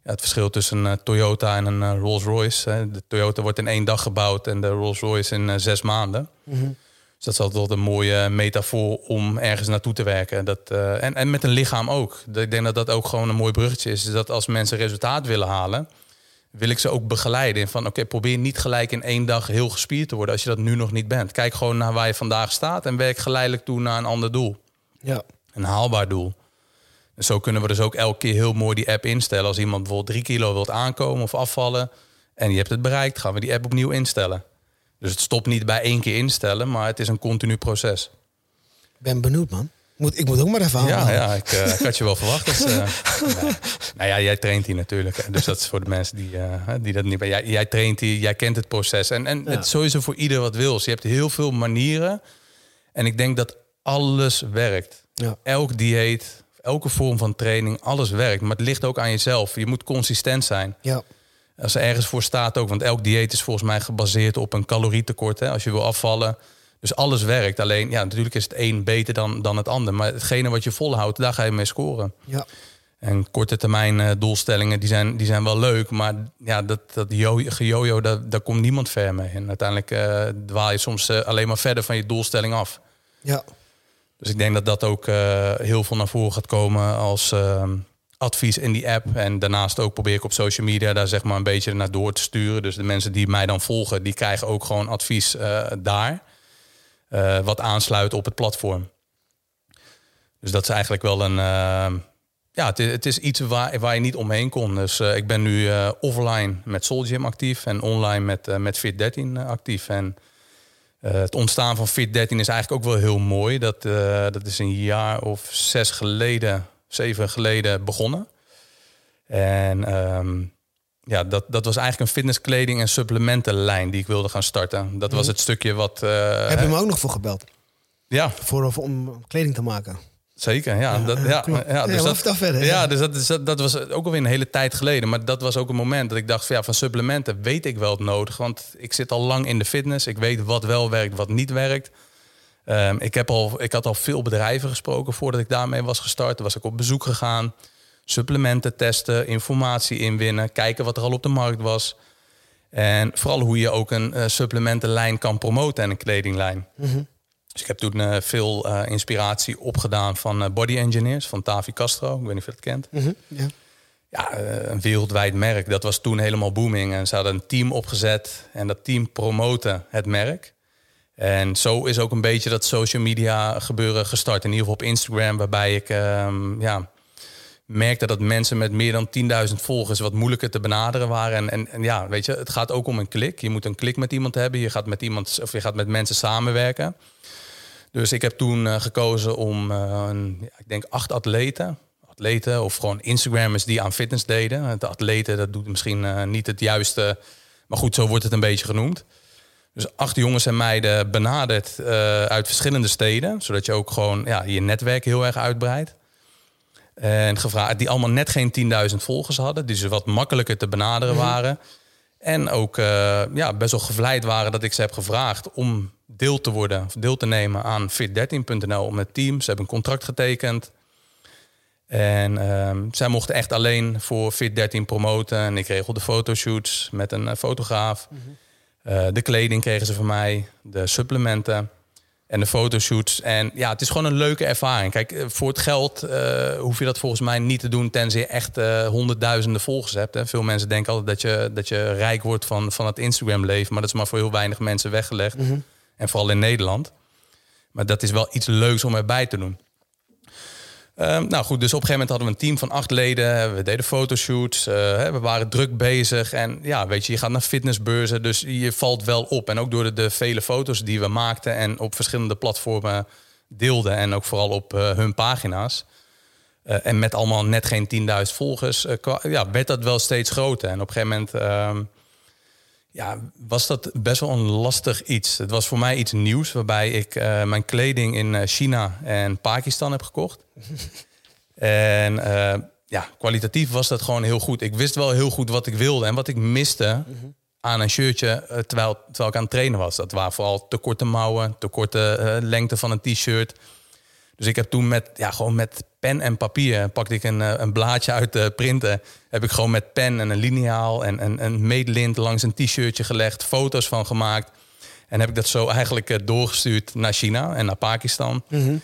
ja, het verschil tussen een Toyota en een Rolls Royce. De Toyota wordt in één dag gebouwd en de Rolls Royce in zes maanden. Mm -hmm. Dus dat is altijd wel een mooie metafoor om ergens naartoe te werken. Dat, en, en met een lichaam ook. Ik denk dat dat ook gewoon een mooi bruggetje is. dat als mensen resultaat willen halen wil ik ze ook begeleiden. Van oké, probeer niet gelijk in één dag heel gespierd te worden als je dat nu nog niet bent. Kijk gewoon naar waar je vandaag staat en werk geleidelijk toe naar een ander doel. Ja. Een haalbaar doel. En zo kunnen we dus ook elke keer heel mooi die app instellen. Als iemand bijvoorbeeld drie kilo wilt aankomen of afvallen en je hebt het bereikt, gaan we die app opnieuw instellen. Dus het stopt niet bij één keer instellen, maar het is een continu proces. Ben benieuwd, man. Moet, ik moet ook maar even aan. Ja, ja ik, uh, ik, had je wel verwacht. Dus, uh, nou ja, jij traint hier natuurlijk. Dus dat is voor de mensen die, uh, die dat niet... Jij, jij traint hier, jij kent het proces. En, en ja. het is sowieso voor ieder wat wil. Dus je hebt heel veel manieren. En ik denk dat alles werkt. Ja. Elk dieet, elke vorm van training, alles werkt. Maar het ligt ook aan jezelf. Je moet consistent zijn. Ja. Als er ergens voor staat ook. Want elk dieet is volgens mij gebaseerd op een calorietekort. Hè. Als je wil afvallen dus alles werkt. Alleen, ja, natuurlijk is het een beter dan, dan het ander. Maar hetgene wat je volhoudt, daar ga je mee scoren. Ja. En korte termijn uh, doelstellingen, die zijn, die zijn wel leuk. Maar ja, dat, dat gejojo, daar, daar komt niemand ver mee. En uiteindelijk uh, dwaal je soms uh, alleen maar verder van je doelstelling af. Ja. Dus ik denk dat dat ook heel veel naar voren gaat komen als advies in die app. En daarnaast ook probeer ik op social media daar zeg maar een beetje naar door te sturen. Dus de mensen die mij dan volgen, die krijgen ook gewoon advies daar. Uh, wat aansluit op het platform. Dus dat is eigenlijk wel een. Uh, ja, het is, het is, iets waar, waar je niet omheen kon. Dus ik ben nu offline met Soul Gym actief en online met, met Fit13 actief. En het ontstaan van Fit13 is eigenlijk ook wel heel mooi. Dat, dat is een jaar of zes geleden, zeven geleden begonnen. En um, ja, dat, dat was eigenlijk een fitnesskleding en supplementenlijn die ik wilde gaan starten. Dat was mhm. het stukje wat. Uh, Heb je me ook nog voor gebeld? Ja. Voor, om kleding te maken. Zeker, ja. ja, dat, ja, ja, dus dat, verder, ja, dus dat, dat, dat was ook alweer een hele tijd geleden. Maar dat was ook een moment dat ik dacht: van, ja, van supplementen weet ik wel het nodig. Want ik zit al lang in de fitness. Ik weet wat wel werkt, wat niet werkt. Um, ik, heb al, ik had al veel bedrijven gesproken voordat ik daarmee was gestart. Toen was ik op bezoek gegaan supplementen testen, informatie inwinnen, kijken wat er al op de markt was. En vooral hoe je ook een uh, supplementenlijn kan promoten en een kledinglijn. Mm Dus ik heb toen uh, veel uh, inspiratie opgedaan van Body Engineers, van Tavi Castro. Ik weet niet of je dat kent. Mm -hmm. ja. ja een wereldwijd merk. Dat was toen helemaal booming. En ze hadden een team opgezet en dat team promoten het merk. En zo is ook een beetje dat social media gebeuren gestart. In ieder geval op Instagram, waarbij ik um, ja, merkte dat mensen met meer dan 10.000 volgers wat moeilijker te benaderen waren. En, en, en, ja, weet je, het gaat ook om een klik. Je moet een klik met iemand hebben. Je gaat met iemand of je gaat met mensen samenwerken. Dus ik heb toen uh, gekozen om, uh, een, ja, ik denk, acht atleten. Atleten of gewoon Instagrammers die aan fitness deden. De atleten, dat doet misschien uh, niet het juiste. Maar goed, zo wordt het een beetje genoemd. Dus acht jongens en meiden benaderd uit verschillende steden. Zodat je ook gewoon ja, je netwerk heel erg uitbreidt. En gevraagd, die allemaal net geen 10.000 volgers hadden. Die ze wat makkelijker te benaderen mhm. waren. En ook uh, ja, best wel gevleid waren dat ik ze heb gevraagd om deel te worden, of deel te nemen aan fit13.nl om het team. Ze hebben een contract getekend. En uh, zij mochten echt alleen voor Fit13 promoten. En ik regelde fotoshoots met een uh, fotograaf. Mm -hmm. de kleding kregen ze van mij, de supplementen en de fotoshoots. En ja, het is gewoon een leuke ervaring. Kijk, eh, voor het geld uh, hoef je dat volgens mij niet te doen tenzij je echt uh, honderdduizenden volgers hebt. Hè. Veel mensen denken altijd dat je, dat je rijk wordt van, van het Instagram leven. Maar dat is maar voor heel weinig mensen weggelegd. Mhm. En vooral in Nederland. Maar dat is wel iets leuks om erbij te doen. Ehm, nou goed, dus op een gegeven moment hadden we een team van acht leden. We deden fotoshoots. Uh, we waren druk bezig. En ja, weet je, je gaat naar fitnessbeurzen. Dus je valt wel op. En ook door de, vele foto's die we maakten en op verschillende platformen deelden. En ook vooral op uh, hun pagina's. Uh, en met allemaal net geen 10.000 volgers. ja, werd dat wel steeds groter. En op een gegeven moment ehm, ja, was dat best wel een lastig iets. Het was voor mij iets nieuws, waarbij ik uh, mijn kleding in uh, China en Pakistan heb gekocht. en uh, ja, kwalitatief was dat gewoon heel goed. Ik wist wel heel goed wat ik wilde en wat ik miste aan een shirtje terwijl, terwijl ik aan het trainen was. Dat waren vooral te korte mouwen, te korte lengte van een t-shirt. Dus ik heb toen met, ja, gewoon met pen en papier pakte ik een, eh, een blaadje uit de printen. Heb ik gewoon met pen en een liniaal en een, een meetlint langs een t-shirtje gelegd, foto's van gemaakt. En heb ik dat zo eigenlijk eh, doorgestuurd naar China en naar Pakistan. Mhm.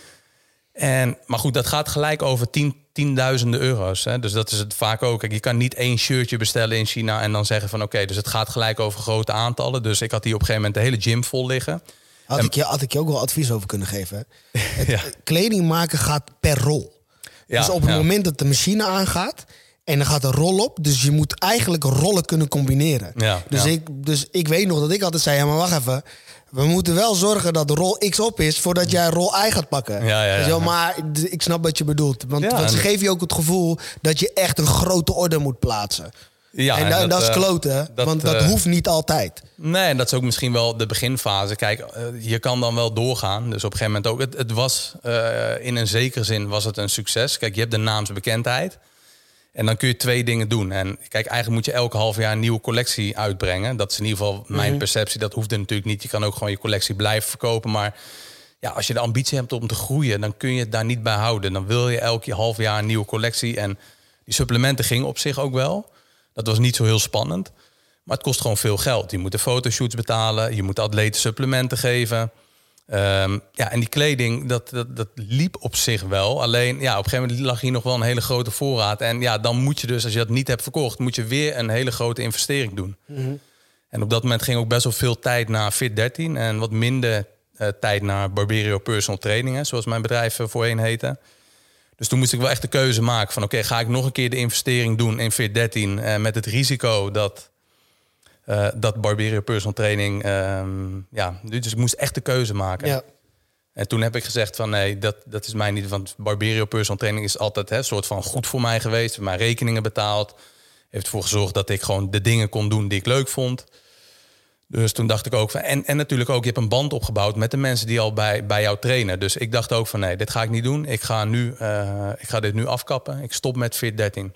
En, maar goed, dat gaat gelijk over tien, tienduizenden euro's. Hè? Dus dat is het vaak ook. Kijk, je kan niet één shirtje bestellen in China en dan zeggen van oké, dus het gaat gelijk over grote aantallen. Dus ik had hier op een gegeven moment de hele gym vol liggen. Had, ik je, had ik je ook wel advies over kunnen geven. ja. Kleding maken gaat per rol. Ja, dus op het moment dat de machine aangaat en dan gaat een rol op, dus je moet eigenlijk rollen kunnen combineren. Ja, dus, Ik, dus ik weet nog dat ik altijd zei: ja, maar wacht even. We moeten wel zorgen dat de rol X op is voordat jij rol Y gaat pakken. Ja, ja, ja. maar ik snap wat je bedoelt. Want, want ze geven je ook het gevoel dat je echt een grote orde moet plaatsen. Ja, en, dat, is eh, kloten, want dat eh, hoeft niet altijd. Nee, en dat is ook misschien wel de beginfase. Kijk, eh, je kan dan wel doorgaan. Dus op een gegeven moment ook. Het, het was in een zekere zin was het een succes. Kijk, je hebt de naamsbekendheid. En dan kun je twee dingen doen. En kijk, eigenlijk moet je elke half jaar een nieuwe collectie uitbrengen. Dat is in ieder geval mijn mhm. perceptie. Dat hoeft er natuurlijk niet. Je kan ook gewoon je collectie blijven verkopen. Maar ja, als je de ambitie hebt om te groeien, dan kun je het daar niet bij houden. Dan wil je elke half jaar een nieuwe collectie. En die supplementen gingen op zich ook wel. Dat was niet zo heel spannend. Maar het kost gewoon veel geld. Je moet de fotoshoots betalen, je moet atleten supplementen geven. Um, ja, en die kleding, dat, dat, dat liep op zich wel. Alleen, ja, op een gegeven moment lag hier nog wel een hele grote voorraad. En ja, dan moet je dus, als je dat niet hebt verkocht, moet je weer een hele grote investering doen. Mhm. En op dat moment ging ook best wel veel tijd naar Fit13 en wat minder uh, tijd naar Barberio Personal Trainingen, zoals mijn bedrijf voorheen heette. Dus toen moest ik wel echt de keuze maken van oké, ga ik nog een keer de investering doen in Fit 13 uh, met het risico dat, uh, dat Barberio Personal Training, um, ja, dus ik moest echt de keuze maken. Ja. En toen heb ik gezegd van nee, dat, dat is mij niet, want Barberio Personal Training is altijd een soort van goed voor mij geweest, heeft mijn rekeningen betaald, heeft ervoor gezorgd dat ik gewoon de dingen kon doen die ik leuk vond. Dus toen dacht ik ook van. En, en natuurlijk ook, je hebt een band opgebouwd met de mensen die al bij, bij jou trainen. Dus ik dacht ook van nee, dit ga ik niet doen. Ik ga, nu, uh, ik ga dit nu afkappen. Ik stop met Fit 13.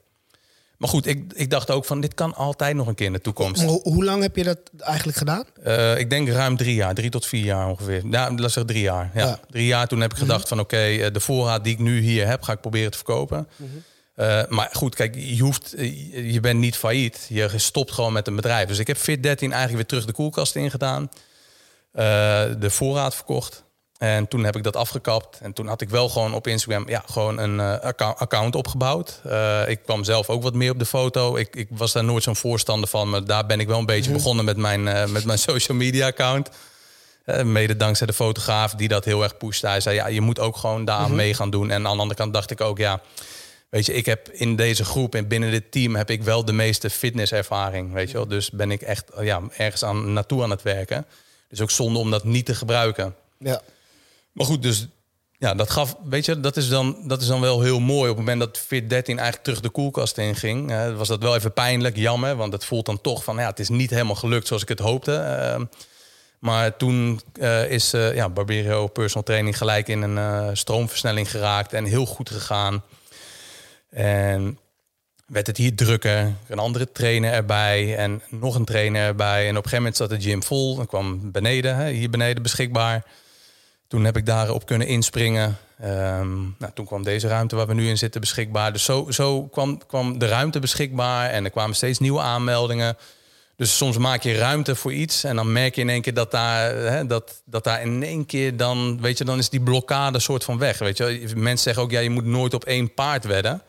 Maar goed, ik, ik dacht ook van dit kan altijd nog een keer in de toekomst. hoe lang heb je dat eigenlijk gedaan? Uh, ik denk ruim drie jaar, drie tot vier jaar ongeveer. Ja, laat zeggen drie jaar. Ja. Drie jaar toen heb ik gedacht mhm. van oké, okay, de voorraad die ik nu hier heb, ga ik proberen te verkopen. Mm uh, maar goed, kijk, je, hoeft, je bent niet failliet. Je stopt gewoon met een bedrijf. Dus ik heb Fit13 eigenlijk weer terug de koelkast ingedaan. Uh, de voorraad verkocht. En toen heb ik dat afgekapt. En toen had ik wel gewoon op Instagram ja, gewoon een uh, account opgebouwd. ik kwam zelf ook wat meer op de foto. Ik, ik was daar nooit zo'n voorstander van. Maar daar ben ik wel een beetje begonnen met mijn, met mijn social media account. mede dankzij de fotograaf die dat heel erg pushte. Hij zei, ja, je moet ook gewoon daar mm mee gaan doen. En aan de andere kant dacht ik ook, ja, weet je, ik heb in deze groep en binnen dit team heb ik wel de meeste fitnesservaring, weet je wel. Dus ben ik echt ja, ergens aan, naartoe aan het werken. Dus ook zonde om dat niet te gebruiken. Ja. Maar goed, dus ja, dat gaf, weet je, dat is dan, dat is dan wel heel mooi. Op het moment dat Fit 13 eigenlijk terug de koelkast in ging, uh, was dat wel even pijnlijk, jammer. Want het voelt dan toch van, ja, het is niet helemaal gelukt zoals ik het hoopte. Uh, maar toen uh, is uh, ja, Barbero Personal Training gelijk in een stroomversnelling geraakt en heel goed gegaan. En werd het hier drukker, een andere trainer erbij en nog een trainer erbij. En op een gegeven moment zat de gym vol. Dan kwam beneden, hier beneden beschikbaar. Toen heb ik daarop kunnen inspringen. Um, nou, toen kwam deze ruimte waar we nu in zitten beschikbaar. Dus zo, zo kwam, kwam de ruimte beschikbaar en er kwamen steeds nieuwe aanmeldingen. Dus soms maak je ruimte voor iets en dan merk je in één keer dat daar, hè, dat, dat daar in één keer dan, weet je, dan is die blokkade soort van weg. Weet je, mensen zeggen ook, ja, je moet nooit op één paard wedden.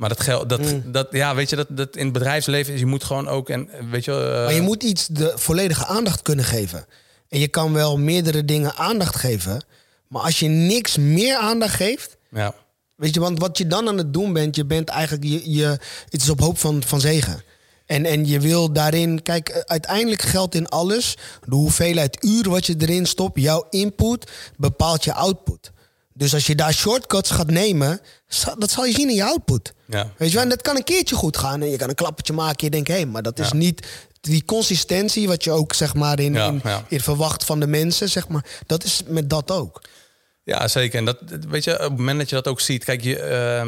Maar dat geldt, dat, mm. dat, ja, weet je, dat, dat in het bedrijfsleven is, je moet gewoon ook, en weet je. Uh... Maar je moet iets de volledige aandacht kunnen geven. En je kan wel meerdere dingen aandacht geven. Maar als je niks meer aandacht geeft. Ja. Weet je, want wat je dan aan het doen bent, je bent eigenlijk. Je, je, het is op hoop van, van zegen. En, en je wil daarin, kijk, uiteindelijk geldt in alles de hoeveelheid uren wat je erin stopt. Jouw input bepaalt je output. Dus als je daar shortcuts gaat nemen, dat zal je zien in je output. Ja. Weet je wel, en dat kan een keertje goed gaan. En je kan een klappertje maken. Je denkt, hé, hey, maar dat is niet die consistentie, wat je ook zeg maar in, in, in, verwacht van de mensen, zeg maar, dat is met dat ook. Ja, zeker. En dat weet je, op het moment dat je dat ook ziet, kijk, je,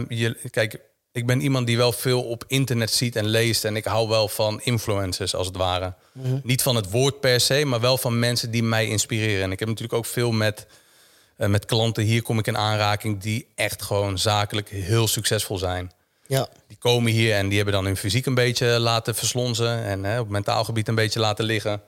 uh, je, kijk, ik ben iemand die wel veel op internet ziet en leest. En ik hou wel van influencers, als het ware. Mhm. Niet van het woord per se, maar wel van mensen die mij inspireren. En ik heb natuurlijk ook veel met, uh, met klanten. Hier kom ik in aanraking die echt gewoon zakelijk heel succesvol zijn. Ja. Die komen hier en die hebben dan hun fysiek een beetje laten verslonzen. En hè, op mentaal gebied een beetje laten liggen.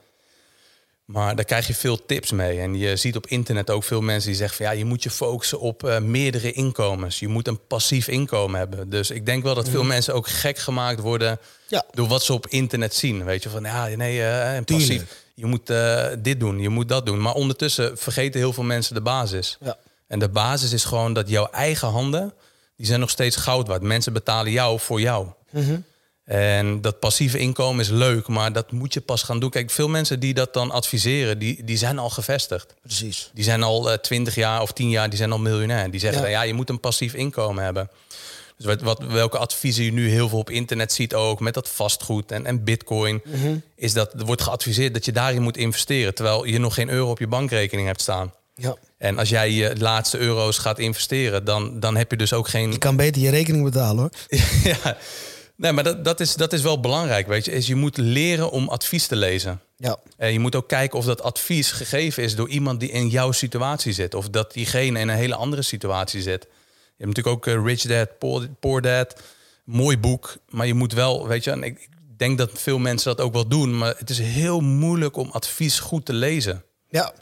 Maar daar krijg je veel tips mee. En je ziet op internet ook veel mensen die zeggen van ja, je moet je focussen op uh, meerdere inkomens. Je moet een passief inkomen hebben. Dus ik denk wel dat veel mhm. mensen ook gek gemaakt worden ja. door wat ze op internet zien. Weet je van ja, nee, uh, passief. Je moet uh, dit doen, je moet dat doen. Maar ondertussen vergeten heel veel mensen de basis. Ja. En de basis is gewoon dat jouw eigen handen die zijn nog steeds goud waard. Mensen betalen jou voor jou. Mhm. En dat passieve inkomen is leuk, maar dat moet je pas gaan doen. Kijk, veel mensen die dat dan adviseren, die, die zijn al gevestigd. Precies. Die zijn al uh, eh, 20 jaar of 10 jaar, die zijn al miljonair. Die zeggen, ja. ja, je moet een passief inkomen hebben. Dus wat, wat, welke adviezen je nu heel veel op internet ziet ook, met dat vastgoed en, en bitcoin, mhm. is dat er wordt geadviseerd dat je daarin moet investeren, terwijl je nog geen euro op je bankrekening hebt staan. Ja. En als jij je laatste euro's gaat investeren, dan, dan heb je dus ook geen. Je kan beter je rekening betalen hoor. ja, nee, maar dat, dat, is, dat is wel belangrijk. Weet je, is je moet leren om advies te lezen. Ja. En je moet ook kijken of dat advies gegeven is door iemand die in jouw situatie zit. Of dat diegene in een hele andere situatie zit. Je hebt natuurlijk ook uh, Rich Dad, Poor, Poor Dad. Mooi boek. Maar je moet wel, weet je, en ik denk dat veel mensen dat ook wel doen. Maar het is heel moeilijk om advies goed te lezen. Ja.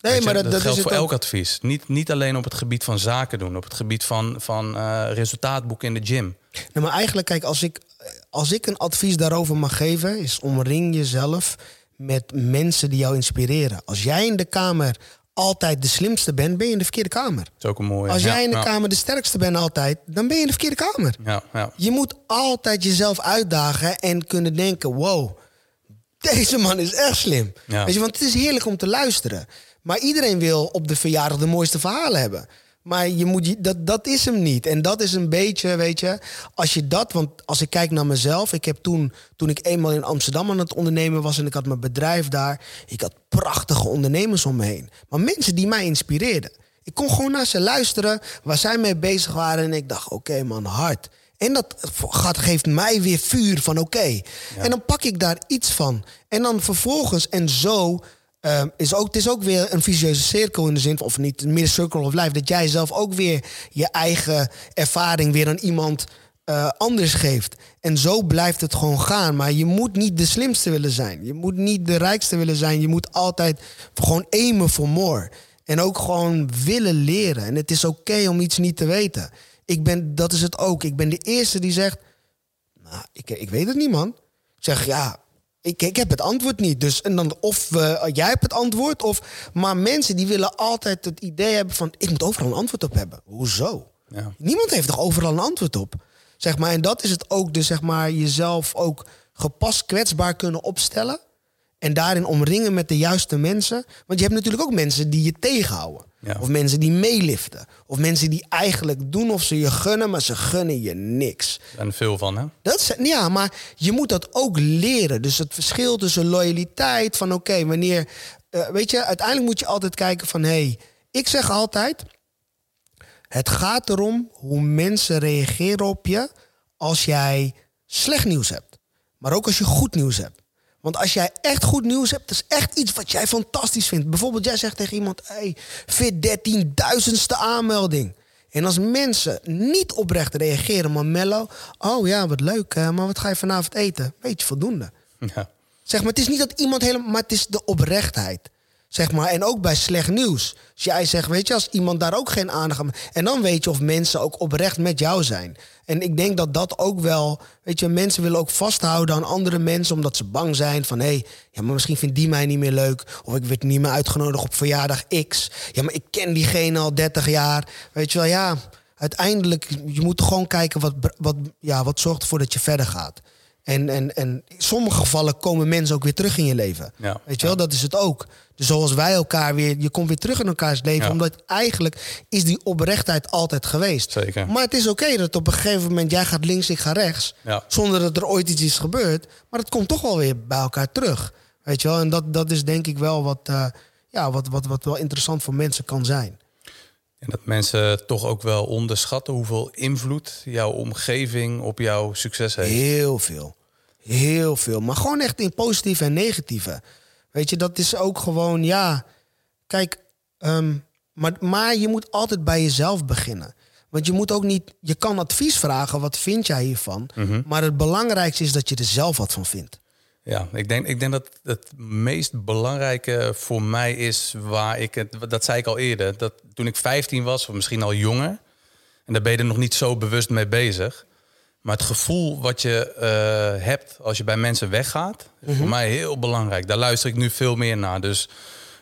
Nee, maar dat, dat, geldt voor elk advies. Niet, niet alleen op het gebied van zaken doen, op het gebied van, van uh, resultaatboeken in de gym. Nee, maar eigenlijk, kijk, als ik, als ik een advies daarover mag geven, is omring jezelf met mensen die jou inspireren. Als jij in de kamer altijd de slimste bent, ben je in de verkeerde kamer. Dat is ook een mooie. Als jij in de kamer de sterkste bent altijd, dan ben je in de verkeerde kamer. Ja, ja. Je moet altijd jezelf uitdagen en kunnen denken: wow, deze man is echt slim. Weet je, want het is heerlijk om te luisteren. Maar iedereen wil op de verjaardag de mooiste verhalen hebben. Maar je moet, dat, dat is hem niet. En dat is een beetje, weet je, als je dat, want als ik kijk naar mezelf, ik heb toen, toen ik eenmaal in Amsterdam aan het ondernemen was en ik had mijn bedrijf daar, ik had prachtige ondernemers om me heen. Maar mensen die mij inspireerden. Ik kon gewoon naar ze luisteren waar zij mee bezig waren en ik dacht, oké man, hard. En dat gaat, geeft mij weer vuur van oké. En dan pak ik daar iets van. En dan vervolgens, en zo uh, is ook, het is ook weer een vicieuze cirkel in de zin, of niet, meer circle of life, dat jij zelf ook weer je eigen ervaring weer aan iemand uh, anders geeft. En zo blijft het gewoon gaan. Maar je moet niet de slimste willen zijn. Je moet niet de rijkste willen zijn. Je moet altijd gewoon aimen voor more. En ook gewoon willen leren. En het is oké om iets niet te weten. Ik ben, dat is het ook. Ik ben de eerste die zegt, nou, ik, ik weet het niet man. Ik zeg, ja, Ik, ik heb het antwoord niet. Dus en dan of uh, jij hebt het antwoord, of. Maar mensen die willen altijd het idee hebben van: ik moet overal een antwoord op hebben. Hoezo? Ja. Niemand heeft toch overal een antwoord op? Zeg maar, en dat is het ook, dus zeg maar, jezelf ook gepast kwetsbaar kunnen opstellen. En daarin omringen met de juiste mensen. Want je hebt natuurlijk ook mensen die je tegenhouden. Of mensen die meeliften. Of mensen die eigenlijk doen of ze je gunnen, maar ze gunnen je niks. En veel van, hè? Dat ja, maar je moet dat ook leren. Dus het verschil tussen loyaliteit van oké, wanneer... Uh, weet je, uiteindelijk moet je altijd kijken van... hé, hey, ik zeg altijd... Het gaat erom hoe mensen reageren op je als jij slecht nieuws hebt. Maar ook als je goed nieuws hebt. Want als jij echt goed nieuws hebt, dat is echt iets wat jij fantastisch vindt. Bijvoorbeeld, jij zegt tegen iemand: hey, fit 13.000ste aanmelding. En als mensen niet oprecht reageren, maar mellow. Oh ja, wat leuk, maar wat ga je vanavond eten? Beetje voldoende. Ja. Zeg maar, het is niet dat iemand helemaal. Maar het is de oprechtheid. Zeg maar, en ook bij slecht nieuws. Als jij zegt, weet je, als iemand daar ook geen aandacht aan... En dan weet je of mensen ook oprecht met jou zijn. En ik denk dat dat ook wel... Weet je, mensen willen ook vasthouden aan andere mensen... omdat ze bang zijn van... hé, hey, ja, maar misschien vindt die mij niet meer leuk... of ik werd niet meer uitgenodigd op verjaardag X. Ja, maar ik ken diegene al 30 jaar. Weet je wel, ja... Uiteindelijk, je moet gewoon kijken wat, wat, ja, wat zorgt ervoor dat je verder gaat. En, en, en in sommige gevallen komen mensen ook weer terug in je leven. Ja. Weet je wel, dat is het ook. Dus zoals wij elkaar weer, je komt weer terug in elkaars leven. Omdat eigenlijk is die oprechtheid altijd geweest. Zeker. Maar het is oké dat op een gegeven moment jij gaat links, ik ga rechts. Zonder dat er ooit iets is gebeurd. Maar het komt toch wel weer bij elkaar terug. Weet je wel, en dat, dat is denk ik wel wat, uh, ja, wat, wat, wat wel interessant voor mensen kan zijn. En dat mensen toch ook wel onderschatten hoeveel invloed jouw omgeving op jouw succes heeft. Heel veel. Heel veel. Maar gewoon echt in positieve en negatieve. Weet je, dat is ook gewoon, ja. Kijk, ehm, maar, maar je moet altijd bij jezelf beginnen. Want je moet ook niet, je kan advies vragen, wat vind jij hiervan? Mhm. Maar het belangrijkste is dat je er zelf wat van vindt. Ja, ik denk, ik denk dat het meest belangrijke voor mij is waar ik het, dat zei ik al eerder, dat toen ik 15 was, of misschien al jonger, en daar ben je er nog niet zo bewust mee bezig. Maar het gevoel wat je uh, hebt als je bij mensen weggaat, is voor mhm. mij heel belangrijk. Daar luister ik nu veel meer naar. Dus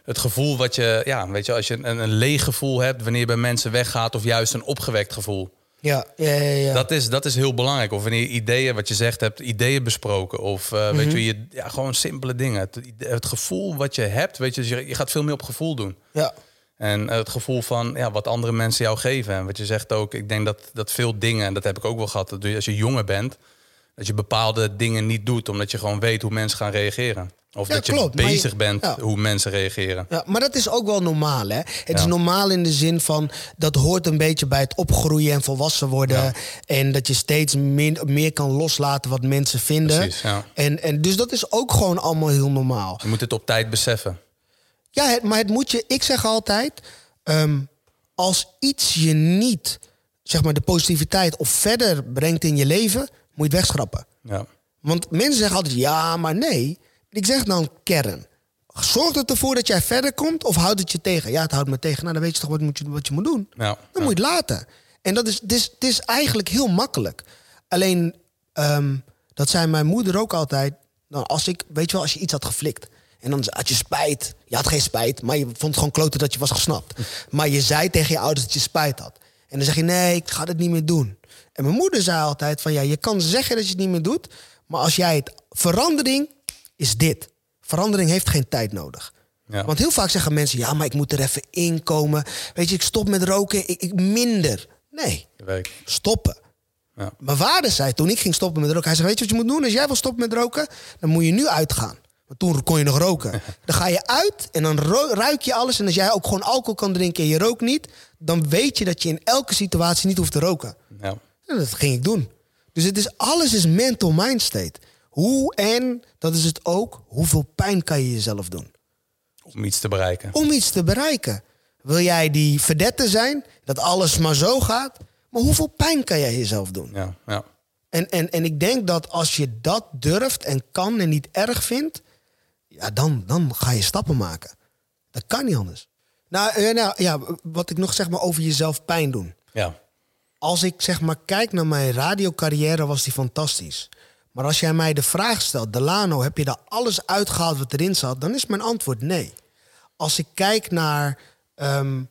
het gevoel wat je, ja, weet je, als je een, een leeg gevoel hebt wanneer je bij mensen weggaat, of juist een opgewekt gevoel. Ja, ja, ja, ja. Dat, is, dat is heel belangrijk. Of wanneer je ideeën, wat je zegt, hebt ideeën besproken. Of uh, weet mhm. je, je, ja, gewoon simpele dingen. Het, het, gevoel wat je hebt, weet dus je, je gaat veel meer op gevoel doen. Ja. En het gevoel van ja, wat andere mensen jou geven. En wat je zegt ook, ik denk dat, dat veel dingen, en dat heb ik ook wel gehad, dat als je jonger bent, dat je bepaalde dingen niet doet, omdat je gewoon weet hoe mensen gaan reageren. Of dat je bezig bent hoe mensen reageren. Ja, maar dat is ook wel normaal. Hè? Het is normaal in de zin van dat hoort een beetje bij het opgroeien en volwassen worden. En dat je steeds meer, meer kan loslaten wat mensen vinden. Precies, en, en dus dat is ook gewoon allemaal heel normaal. Je moet het op tijd beseffen. Ja, maar het moet je, ik zeg altijd, ehm, als iets je niet, zeg maar, de positiviteit of verder brengt in je leven, moet je het wegschrappen. Ja. Want mensen zeggen altijd ja, maar nee. Ik zeg dan kern. Zorgt het ervoor dat jij verder komt of houdt het je tegen? Ja, het houdt me tegen. Nou, dan weet je toch wat, moet je, wat je moet doen. Ja, dan moet je het laten. En dat is, het is, het is eigenlijk heel makkelijk. Alleen, ehm, dat zei mijn moeder ook altijd. Nou, als ik, weet je wel, als je iets had geflikt. En dan had je spijt. Je had geen spijt, maar je vond het gewoon kloten dat je was gesnapt. Maar je zei tegen je ouders dat je spijt had. En dan zeg je, nee, ik ga het niet meer doen. En mijn moeder zei altijd van, ja, je kan zeggen dat je het niet meer doet. Maar als jij het... Verandering is dit. Verandering heeft geen tijd nodig. Ja. Want heel vaak zeggen mensen, ja, maar ik moet er even inkomen. Weet je, ik stop met roken, ik, ik minder. Nee, stoppen. Ja. Mijn vader zei toen ik ging stoppen met roken, hij zei, weet je wat je moet doen? Als jij wil stoppen met roken, dan moet je nu uitgaan. Want toen kon je nog roken. Dan ga je uit en dan ruik je alles. En als jij ook gewoon alcohol kan drinken en je rookt niet, dan weet je dat je in elke situatie niet hoeft te roken. Ja. En dat ging ik doen. Dus het is, alles is mental mind state. Hoe en, dat is het ook, hoeveel pijn kan je jezelf doen? Om iets te bereiken. Om iets te bereiken. Wil jij die verdette zijn, dat alles maar zo gaat? Maar hoeveel pijn kan jij jezelf doen? Ja, ja. En, en, en ik denk dat als je dat durft en kan en niet erg vindt, ja, dan, dan ga je stappen maken. Dat kan niet anders. Nou, eh, nou ja, wat ik nog zeg maar over jezelf pijn doen. Ja. Als ik zeg maar kijk naar mijn radiocarrière, was die fantastisch. Maar als jij mij de vraag stelt, Delano, heb je daar alles uitgehaald wat erin zat? Dan is mijn antwoord nee. Als ik kijk naar ehm,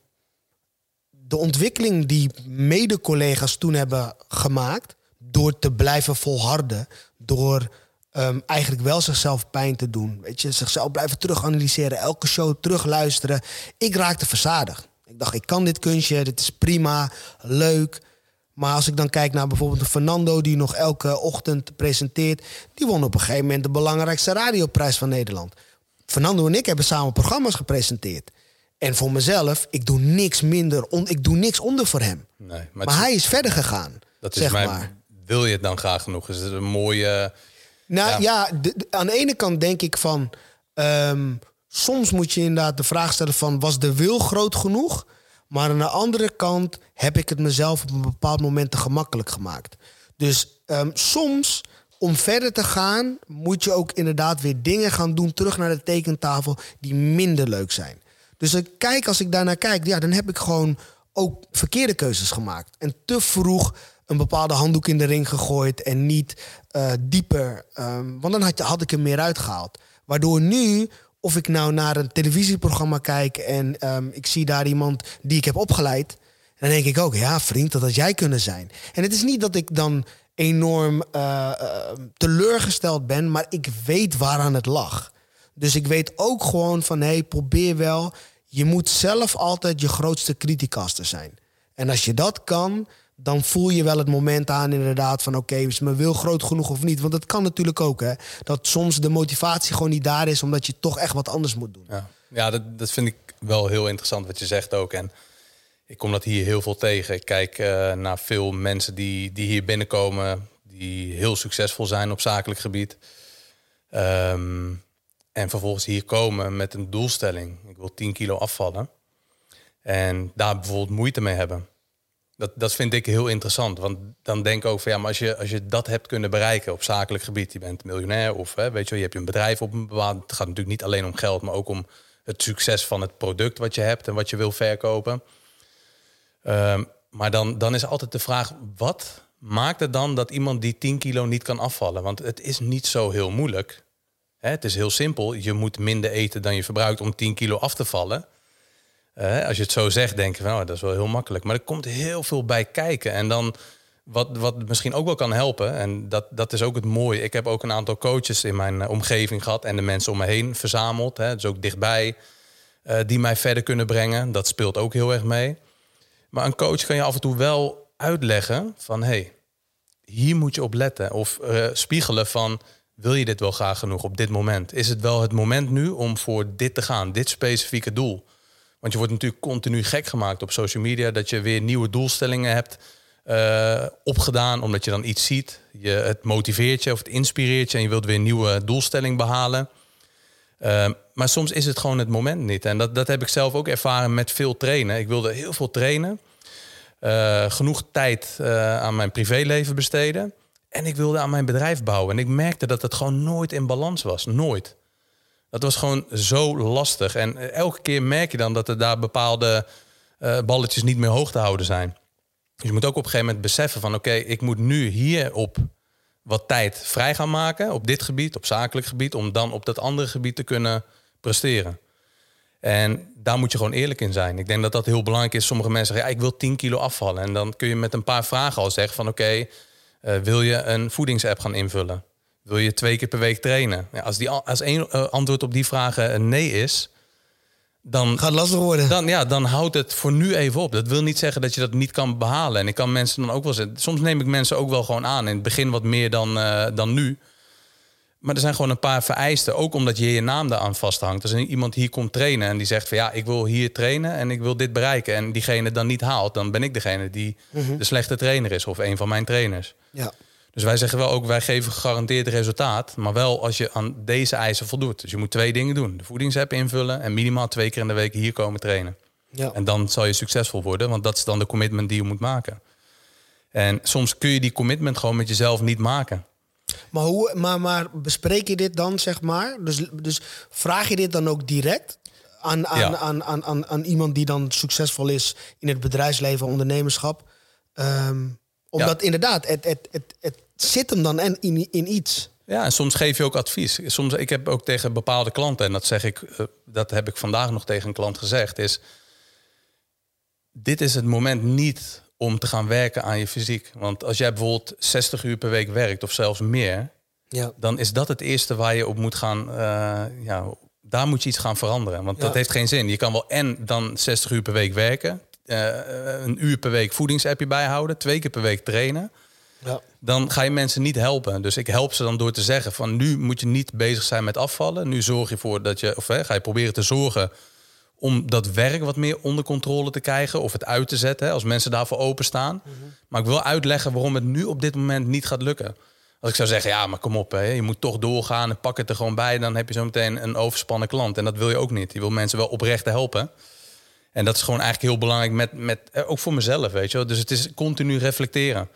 de ontwikkeling die mede-collega's toen hebben gemaakt, door te blijven volharden, door um, eigenlijk wel zichzelf pijn te doen. Weet je, zichzelf blijven teruganalyseren, elke show terugluisteren. Ik raakte verzadigd. Ik dacht, ik kan dit kunstje, dit is prima, leuk. Maar als ik dan kijk naar bijvoorbeeld Fernando, die nog elke ochtend presenteert, die won op een gegeven moment de belangrijkste radioprijs van Nederland. Fernando en ik hebben samen programma's gepresenteerd. En voor mezelf, ik doe niks minder, on, ik doe niks onder voor hem. Nee, maar, hij is verder gegaan. Dat is zeg mijn, maar. Wil je het dan graag genoeg? Is het een mooie. Nou ja, aan de ene kant denk ik van. Ehm, soms moet je inderdaad de vraag stellen van was de wil groot genoeg? Maar aan de andere kant heb ik het mezelf op een bepaald moment te gemakkelijk gemaakt. Dus um, soms om verder te gaan, moet je ook inderdaad weer dingen gaan doen, terug naar de tekentafel, die minder leuk zijn. Dus ik kijk, als ik daarnaar kijk, ja, dan heb ik gewoon ook verkeerde keuzes gemaakt. En te vroeg een bepaalde handdoek in de ring gegooid en niet uh, dieper. Um, want dan had, ik er meer uitgehaald. Waardoor nu of ik nou naar een televisieprogramma kijk en um, ik zie daar iemand die ik heb opgeleid. Dan denk ik ook, ja vriend, dat had jij kunnen zijn. En het is niet dat ik dan enorm uh, uh, teleurgesteld ben, maar ik weet waaraan het lag. Dus ik weet ook gewoon van, hey, probeer wel. Je moet zelf altijd je grootste criticaster zijn. En als je dat kan, dan voel je wel het moment aan inderdaad van oké, is mijn wil groot genoeg of niet? Want dat kan natuurlijk ook hè. Dat soms de motivatie gewoon niet daar is omdat je toch echt wat anders moet doen. Ja, ja dat, dat vind ik wel heel interessant wat je zegt ook. En ik kom dat hier heel veel tegen. Ik kijk uh, naar veel mensen die, die hier binnenkomen, die heel succesvol zijn op zakelijk gebied. Um, en vervolgens hier komen met een doelstelling. Ik wil 10 kilo afvallen. En daar bijvoorbeeld moeite mee hebben. Dat, dat vind ik heel interessant. Want dan denk ik ook van ja, maar als je, als je dat hebt kunnen bereiken op zakelijk gebied, je bent miljonair of hè, weet je, je hebt een bedrijf op een bepaald. Het gaat natuurlijk niet alleen om geld, maar ook om het succes van het product wat je hebt en wat je wil verkopen. Um, maar dan, dan is altijd de vraag: wat maakt het dan dat iemand die 10 kilo niet kan afvallen? Want het is niet zo heel moeilijk. Hè, het is heel simpel. Je moet minder eten dan je verbruikt om 10 kilo af te vallen als je het zo zegt, denk je van, oh, dat is wel heel makkelijk. Maar er komt heel veel bij kijken. En dan, wat, wat misschien ook wel kan helpen, en dat, dat is ook het mooie. Ik heb ook een aantal coaches in mijn eh, omgeving gehad en de mensen om me heen verzameld. Hè, dus ook dichtbij, uh, die mij verder kunnen brengen. Dat speelt ook heel erg mee. Maar een coach kan je af en toe wel uitleggen van, hey, hier moet je op letten. Of uh, spiegelen van, wil je dit wel graag genoeg op dit moment? Is het wel het moment nu om voor dit te gaan, dit specifieke doel? Want je wordt natuurlijk continu gek gemaakt op social media. Dat je weer nieuwe doelstellingen hebt uh, opgedaan. Omdat je dan iets ziet. Je, het motiveert je of het inspireert je. En je wilt weer een nieuwe doelstelling behalen. Uh, maar soms is het gewoon het moment niet. En dat, dat heb ik zelf ook ervaren met veel trainen. Ik wilde heel veel trainen. Uh, genoeg tijd aan mijn privéleven besteden. En ik wilde aan mijn bedrijf bouwen. En ik merkte dat het gewoon nooit in balans was. Nooit. Dat was gewoon zo lastig. En eh, elke keer merk je dan dat er daar bepaalde uh, balletjes niet meer hoog te houden zijn. Dus je moet ook op een gegeven moment beseffen van... oké, ik moet nu hierop wat tijd vrij gaan maken... op dit gebied, op zakelijk gebied... om dan op dat andere gebied te kunnen presteren. En daar moet je gewoon eerlijk in zijn. Ik denk dat dat heel belangrijk is. Sommige mensen zeggen, ja, ik wil 10 kilo afvallen. En dan kun je met een paar vragen al zeggen van... oké, uh, wil je een voedingsapp gaan invullen? Wil je twee keer per week trainen? Ja, als, die, als één uh, antwoord op die vragen een nee is, dan gaat lastig worden. Dan, ja, dan houdt het voor nu even op. Dat wil niet zeggen dat je dat niet kan behalen. En ik kan mensen dan ook wel zeggen. Soms neem ik mensen ook wel gewoon aan. In het begin wat meer dan, uh, dan nu. Maar er zijn gewoon een paar vereisten. Ook omdat je je naam daaraan vasthangt. Als iemand hier komt trainen en die zegt van ja, ik wil hier trainen en ik wil dit bereiken. En diegene dan niet haalt, dan ben ik degene die mhm. de slechte trainer is. Of een van mijn trainers. Ja. Dus wij zeggen wel ook, wij geven gegarandeerd resultaat. Maar wel als je aan deze eisen voldoet. Dus je moet twee dingen doen. De voedingsapp invullen en minimaal twee keer in de week hier komen trainen. Ja. En dan zal je succesvol worden, want dat is dan de commitment die je moet maken. En soms kun je die commitment gewoon met jezelf niet maken. Maar, hoe, maar, maar bespreek je dit dan, zeg maar? Dus, dus vraag je dit dan ook direct aan, aan, aan, aan, aan, aan, iemand die dan succesvol is in het bedrijfsleven, ondernemerschap? Um, omdat inderdaad, het, het, het, het zit hem dan en in, in iets. Ja, en soms geef je ook advies. Soms, ik heb ook tegen bepaalde klanten, en dat zeg ik, eh, dat heb ik vandaag nog tegen een klant gezegd, is dit is het moment niet om te gaan werken aan je fysiek. Want als jij bijvoorbeeld 60 uur per week werkt of zelfs meer, ja. dan is dat het eerste waar je op moet gaan. Uh, ja, daar moet je iets gaan veranderen. Want dat heeft geen zin. Je kan wel en dan 60 uur per week werken, uh, een uur per week voedingsappje bijhouden, twee keer per week trainen. Ja. Dan ga je mensen niet helpen. Dus ik help ze dan door te zeggen van nu moet je niet bezig zijn met afvallen. Nu zorg je ervoor dat je, of hè, ga je proberen te zorgen om dat werk wat meer onder controle te krijgen of het uit te zetten als mensen daarvoor openstaan. Mm Maar ik wil uitleggen waarom het nu op dit moment niet gaat lukken. Als ik zou zeggen, ja, maar kom op, hè, je moet toch doorgaan en pak het er gewoon bij, dan heb je zo meteen een overspannen klant. En dat wil je ook niet. Je wil mensen wel oprecht helpen. En dat is gewoon eigenlijk heel belangrijk, met, met, eh, ook voor mezelf, weet je wel. Dus het is continu reflecteren.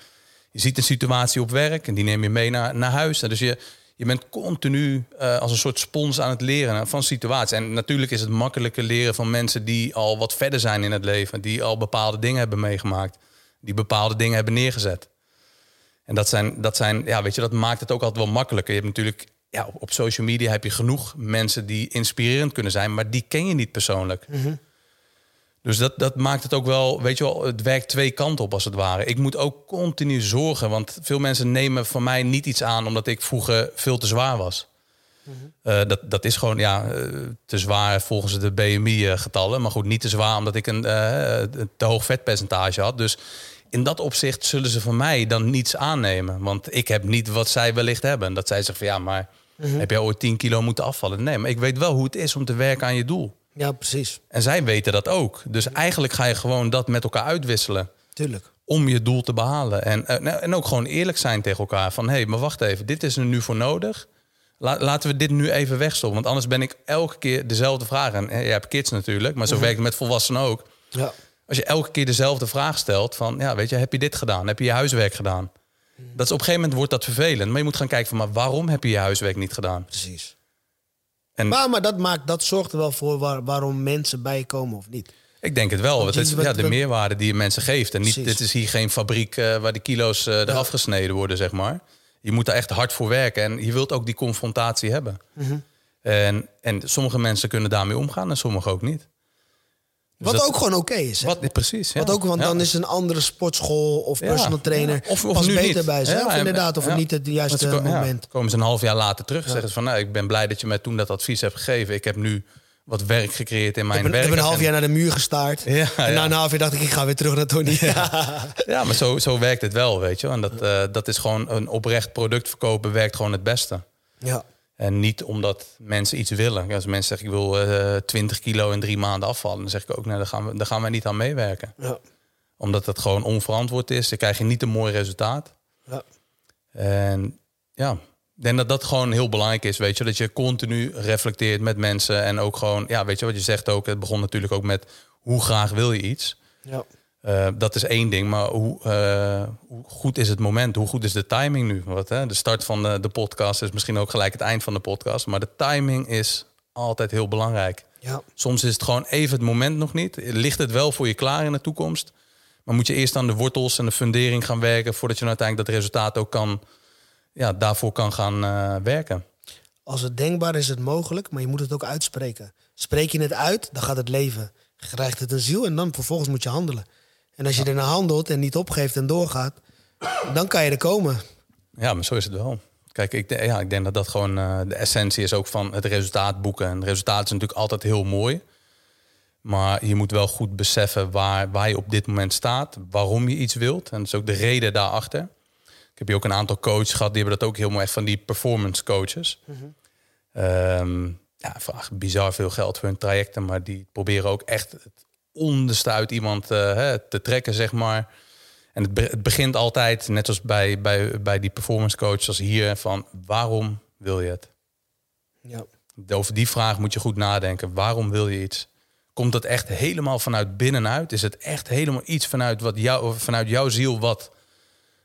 Je ziet een situatie op werk en die neem je mee naar, naar huis. Dus je, je bent continu uh, als een soort spons aan het leren van situaties. En natuurlijk is het makkelijker leren van mensen die al wat verder zijn in het leven. Die al bepaalde dingen hebben meegemaakt. Die bepaalde dingen hebben neergezet. En dat zijn, dat zijn ja, weet je, dat maakt het ook altijd wel makkelijker. Je hebt natuurlijk, ja, op, social media heb je genoeg mensen die inspirerend kunnen zijn, maar die ken je niet persoonlijk. Mm dus dat, dat maakt het ook wel, weet je wel, het werkt twee kanten op als het ware. Ik moet ook continu zorgen, want veel mensen nemen van mij niet iets aan omdat ik vroeger veel te zwaar was. uh, dat, dat is gewoon ja, uh, te zwaar volgens de BMI-getallen. Maar goed, niet te zwaar omdat ik een, uh, een te hoog vetpercentage had. Dus in dat opzicht zullen ze van mij dan niets aannemen. Want ik heb niet wat zij wellicht hebben. Dat zij zeggen van ja, maar mhm. heb jij ooit 10 kilo moeten afvallen? Nee, maar ik weet wel hoe het is om te werken aan je doel. Ja, precies. En zij weten dat ook. Dus eigenlijk ga je gewoon dat met elkaar uitwisselen. Tuurlijk. Om je doel te behalen. En, eh, nou, en ook gewoon eerlijk zijn tegen elkaar. Van hé, hey, maar wacht even, dit is er nu voor nodig. laten we dit nu even wegstoppen. Want anders ben ik elke keer dezelfde vraag. En je hebt kids natuurlijk, maar zo mhm. werkt het met volwassenen ook. Ja. Als je elke keer dezelfde vraag stelt van, ja, weet je, heb je dit gedaan? Heb je je huiswerk gedaan? Mhm. Dat is op een gegeven moment wordt dat vervelend. Maar je moet gaan kijken van, maar waarom heb je je huiswerk niet gedaan? Precies. En maar, maar dat, maakt, dat zorgt er wel voor waar, waarom mensen bijkomen of niet. Ik denk het wel. Het is ja, de meerwaarde die je mensen geeft. En niet, dit is hier geen fabriek uh, waar de kilo's uh, eraf gesneden worden, zeg maar. Je moet daar echt hard voor werken. En je wilt ook die confrontatie hebben. Mhm. en, en sommige mensen kunnen daarmee omgaan en sommige ook niet. Dus wat ook gewoon oké is. Hè? Wat, precies. Ja. Wat ook, want dan is een andere sportschool of personal trainer of, of nu beter niet. bij ze. of inderdaad, of niet het juiste moment. komen ze een half jaar later terug en zeggen ze van... nou, ik ben blij dat je mij toen dat advies hebt gegeven. Ik heb nu wat werk gecreëerd in mijn ik werk. Ik heb een half jaar naar de muur gestaard. En na een half jaar dacht ik, ik ga weer terug naar Tony. Ja, ja maar zo, zo werkt het wel, weet je. En dat, uh, dat is gewoon een oprecht product verkopen werkt gewoon het beste. Ja. En niet omdat mensen iets willen. Als mensen zeggen ik wil uh, eh, 20 kilo in drie maanden afvallen, dan zeg ik ook, nee, daar gaan we, daar gaan wij niet aan meewerken. Ja. Omdat het gewoon onverantwoord is. Dan krijg je niet een mooi resultaat. Ja. En ja, ik denk dat dat gewoon heel belangrijk is, weet je, dat je continu reflecteert met mensen en ook gewoon, ja, weet je wat je zegt ook. Het begon natuurlijk ook met hoe graag wil je iets. Ja. Uh, dat is één ding, maar hoe, uh, hoe, goed is het moment? Hoe goed is de timing nu? Wat, hè? De start van de, de, podcast is misschien ook gelijk het eind van de podcast, maar de timing is altijd heel belangrijk. Ja. Soms is het gewoon even het moment nog niet. Ligt het wel voor je klaar in de toekomst? Maar moet je eerst aan de wortels en de fundering gaan werken voordat je uiteindelijk dat resultaat ook kan, ja, daarvoor kan gaan uh, werken. Als het denkbaar is, het mogelijk, maar je moet het ook uitspreken. Spreek je het uit, dan gaat het leven. Krijgt het een ziel en dan vervolgens moet je handelen. En als je er naar handelt en niet opgeeft en doorgaat, dan kan je er komen. Ja, maar zo is het wel. Kijk, ik, ja, ik denk dat dat gewoon uh, de essentie is ook van het resultaat boeken. En het resultaat is natuurlijk altijd heel mooi. Maar je moet wel goed beseffen waar, waar je op dit moment staat, waarom je iets wilt. En dat is ook de reden daarachter. Ik heb hier ook een aantal coaches gehad, die hebben dat ook heel mooi van die performance coaches. Mm -hmm. um, ja, vragen bizar veel geld voor hun trajecten, maar die proberen ook echt het onderste uit iemand uh, te trekken, zeg maar. En het, het, begint altijd, net als bij, bij, bij die performance coach, als hier, van waarom wil je het? Ja. Over die vraag moet je goed nadenken. Waarom wil je iets? Komt dat echt helemaal vanuit binnenuit? Is het echt helemaal iets vanuit, wat jou, vanuit jouw ziel wat,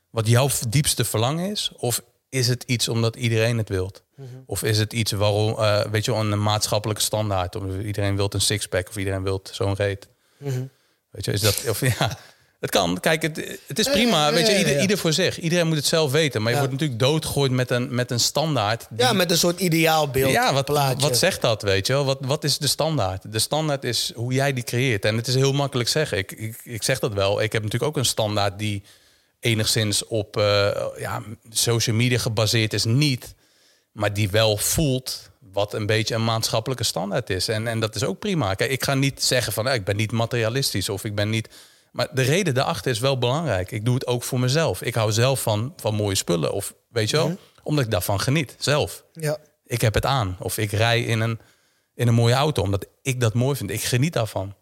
wat jouw diepste verlangen is? Of is het iets omdat iedereen het wilt? Mhm. Of is het iets waarom, uh, weet je, een maatschappelijke standaard? Of iedereen wilt een sixpack of iedereen wilt zo'n reet. Mhm. Weet je, is dat, of ja, Het kan. Kijk, het, het is prima. Weet je, ieder, ieder, voor zich. Iedereen moet het zelf weten. Maar je wordt natuurlijk doodgegooid met een, met een standaard. Die... Ja, met een soort ideaalbeeld. Ja, wat, wat zegt dat, weet je wel? Wat, wat is de standaard? De standaard is hoe jij die creëert. En het is heel makkelijk zeggen. Ik, ik, ik zeg dat wel. Ik heb natuurlijk ook een standaard die enigszins op uh, ja, social media gebaseerd is. Niet, maar die wel voelt wat een beetje een maatschappelijke standaard is. En, en dat is ook prima. Kijk, ik ga niet zeggen van ik ben niet materialistisch of ik ben niet maar de reden daarachter is wel belangrijk. Ik doe het ook voor mezelf. Ik hou zelf van, van mooie spullen. Of weet je wel, mhm. omdat ik daarvan geniet. Zelf. Ja. Ik heb het aan. Of ik rij in een, in een mooie auto. Omdat ik dat mooi vind. Ik geniet daarvan.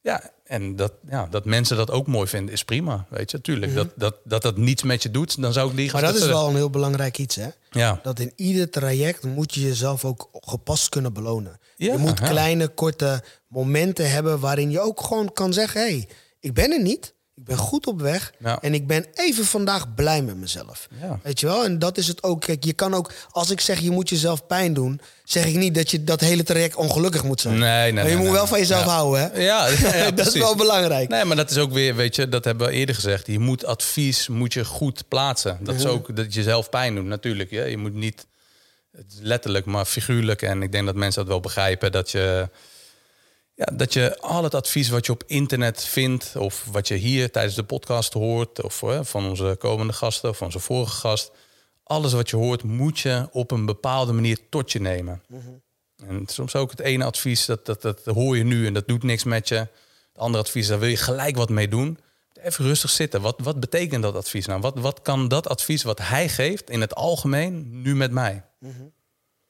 Ja, en dat, ja, dat mensen dat ook mooi vinden, is prima. Weet je, tuurlijk. Mhm. dat, dat, dat dat niets met je doet, dan zou ik liegen. Maar dat is wel een heel belangrijk iets, hè? Ja. Dat in ieder traject moet je jezelf ook gepast kunnen belonen. Ja, je moet kleine, korte momenten hebben waarin je ook gewoon kan zeggen: hé, hey, ik ben er niet. Ik ben goed op weg. En ik ben even vandaag blij met mezelf. Weet je wel? En dat is het ook. Kijk, je kan ook, als ik zeg je moet jezelf pijn doen, zeg ik niet dat je dat hele traject ongelukkig moet zijn. Nee, nee. Maar je moet wel van jezelf houden, hè? Ja, dat is wel belangrijk. Nee, maar dat is ook weer, weet je, dat hebben we eerder gezegd. Je moet advies moet je goed plaatsen. Dat is ook dat je zelf pijn doet, natuurlijk. Je moet niet letterlijk, maar figuurlijk. En ik denk dat mensen dat wel begrijpen. Dat je ja, dat je al het advies wat je op internet vindt, of wat je hier tijdens de podcast hoort, of van onze komende gasten, of van onze vorige gast, alles wat je hoort, moet je op een bepaalde manier tot je nemen. Mhm. En soms ook het ene advies, dat, dat, dat hoor je nu en dat doet niks met je. Het andere advies, daar wil je gelijk wat mee doen. Even rustig zitten. Wat, wat betekent dat advies nou? Wat, wat kan dat advies wat hij geeft in het algemeen nu met mij? Mhm.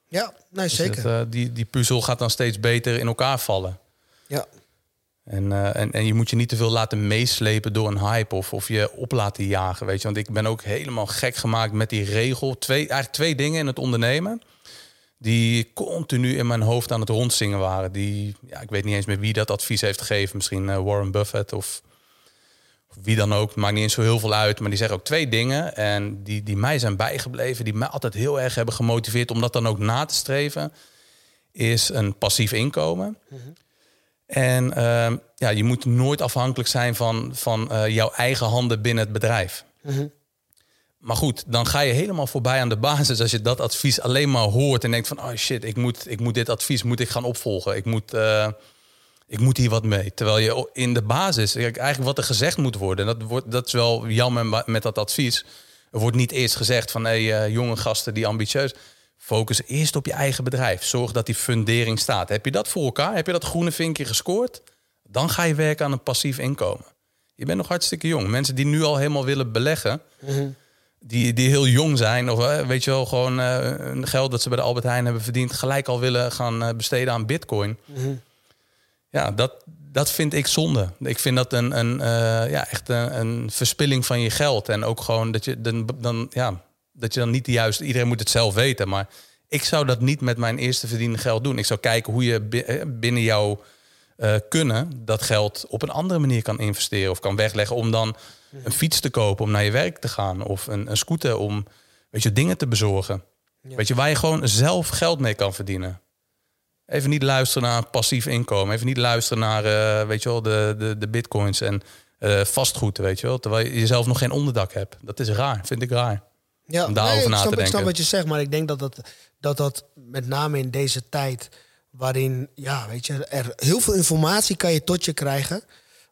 Ja, nee, dus zeker. uh, die, die puzzel gaat dan steeds beter in elkaar vallen. Ja. En, uh, en, en je moet je niet te veel laten meeslepen door een hype of, of je op laten jagen. Weet je? Want ik ben ook helemaal gek gemaakt met die regel. Twee, eigenlijk twee dingen in het ondernemen. Die continu in mijn hoofd aan het rondzingen waren. Die, ja, ik weet niet eens meer wie dat advies heeft gegeven. Misschien uh, Warren Buffett of, of, wie dan ook. Maakt niet eens zo heel veel uit. Maar die zeggen ook twee dingen. En die, die mij zijn bijgebleven. Die mij altijd heel erg hebben gemotiveerd om dat dan ook na te streven. Is een passief inkomen. Mm en ehm, ja, je moet nooit afhankelijk zijn van, van uh, jouw eigen handen binnen het bedrijf. Mhm. Maar goed, dan ga je helemaal voorbij aan de basis als je dat advies alleen maar hoort en denkt van oh shit, ik moet, ik moet dit advies moet ik gaan opvolgen. Ik moet, uh, ik moet hier wat mee. Terwijl je in de basis, eigenlijk wat er gezegd moet worden, dat, wordt, dat is wel jammer met dat advies. Er wordt niet eerst gezegd van hé, hey, uh, jonge gasten die ambitieus. Focus eerst op je eigen bedrijf. Zorg dat die fundering staat. Heb je dat voor elkaar? Heb je dat groene vinkje gescoord? Dan ga je werken aan een passief inkomen. Je bent nog hartstikke jong. Mensen die nu al helemaal willen beleggen, mhm. die, die heel jong zijn, of eh, weet je wel, gewoon uh, geld dat ze bij de Albert Heijn hebben verdiend, gelijk al willen gaan uh, besteden aan Bitcoin. Mhm. Ja, dat, dat vind ik zonde. Ik vind dat een, een ja, echt een, een, verspilling van je geld. En ook gewoon dat je dan, dan ja, dat je dan niet de juiste... Iedereen moet het zelf weten, maar ik zou dat niet met mijn eerste verdiende geld doen. Ik zou kijken hoe je eh, binnen jouw uh, kunnen dat geld op een andere manier kan investeren of kan wegleggen om dan een fiets te kopen om naar je werk te gaan of een, een scooter om weet je, dingen te bezorgen. Weet je, waar je gewoon zelf geld mee kan verdienen. Even niet luisteren naar passief inkomen. Even niet luisteren naar uh, weet je wel, de, de, de bitcoins en uh, vastgoed, weet je wel. Terwijl je zelf nog geen onderdak hebt. Dat is raar, vind ik raar. Ja, om daarover nee, na snap, te denken. Ik snap wat je zegt, maar ik denk dat dat, dat dat met name in deze tijd... waarin, ja, weet je, er heel veel informatie kan je tot je krijgen...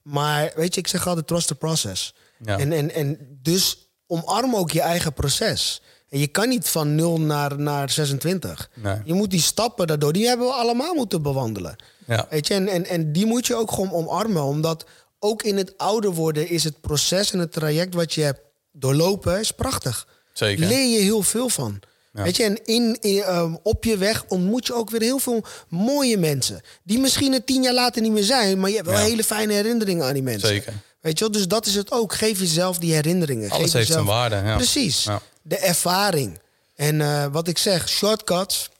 Maar weet je, ik zeg altijd trust the process. Ja. En, en, en dus omarm ook je eigen proces. En je kan niet van 0 naar, naar 26. Nee. Je moet die stappen daardoor, die hebben we allemaal moeten bewandelen. Ja. Weet je, en, en, en die moet je ook gewoon omarmen. Omdat ook in het ouder worden is het proces en het traject wat je hebt doorlopen, is prachtig. Zeker. leer je heel veel van. Weet je, en in, ehm, op je weg ontmoet je ook weer heel veel mooie mensen. Die misschien er tien jaar later niet meer zijn, maar je hebt wel hele fijne herinneringen aan die mensen. Zeker. Weet je wel, dus dat is het ook. Geef jezelf die herinneringen. Alles Geef heeft jezelf... zijn waarde. Ja. Precies. De ervaring. En uh, wat ik zeg, shortcuts.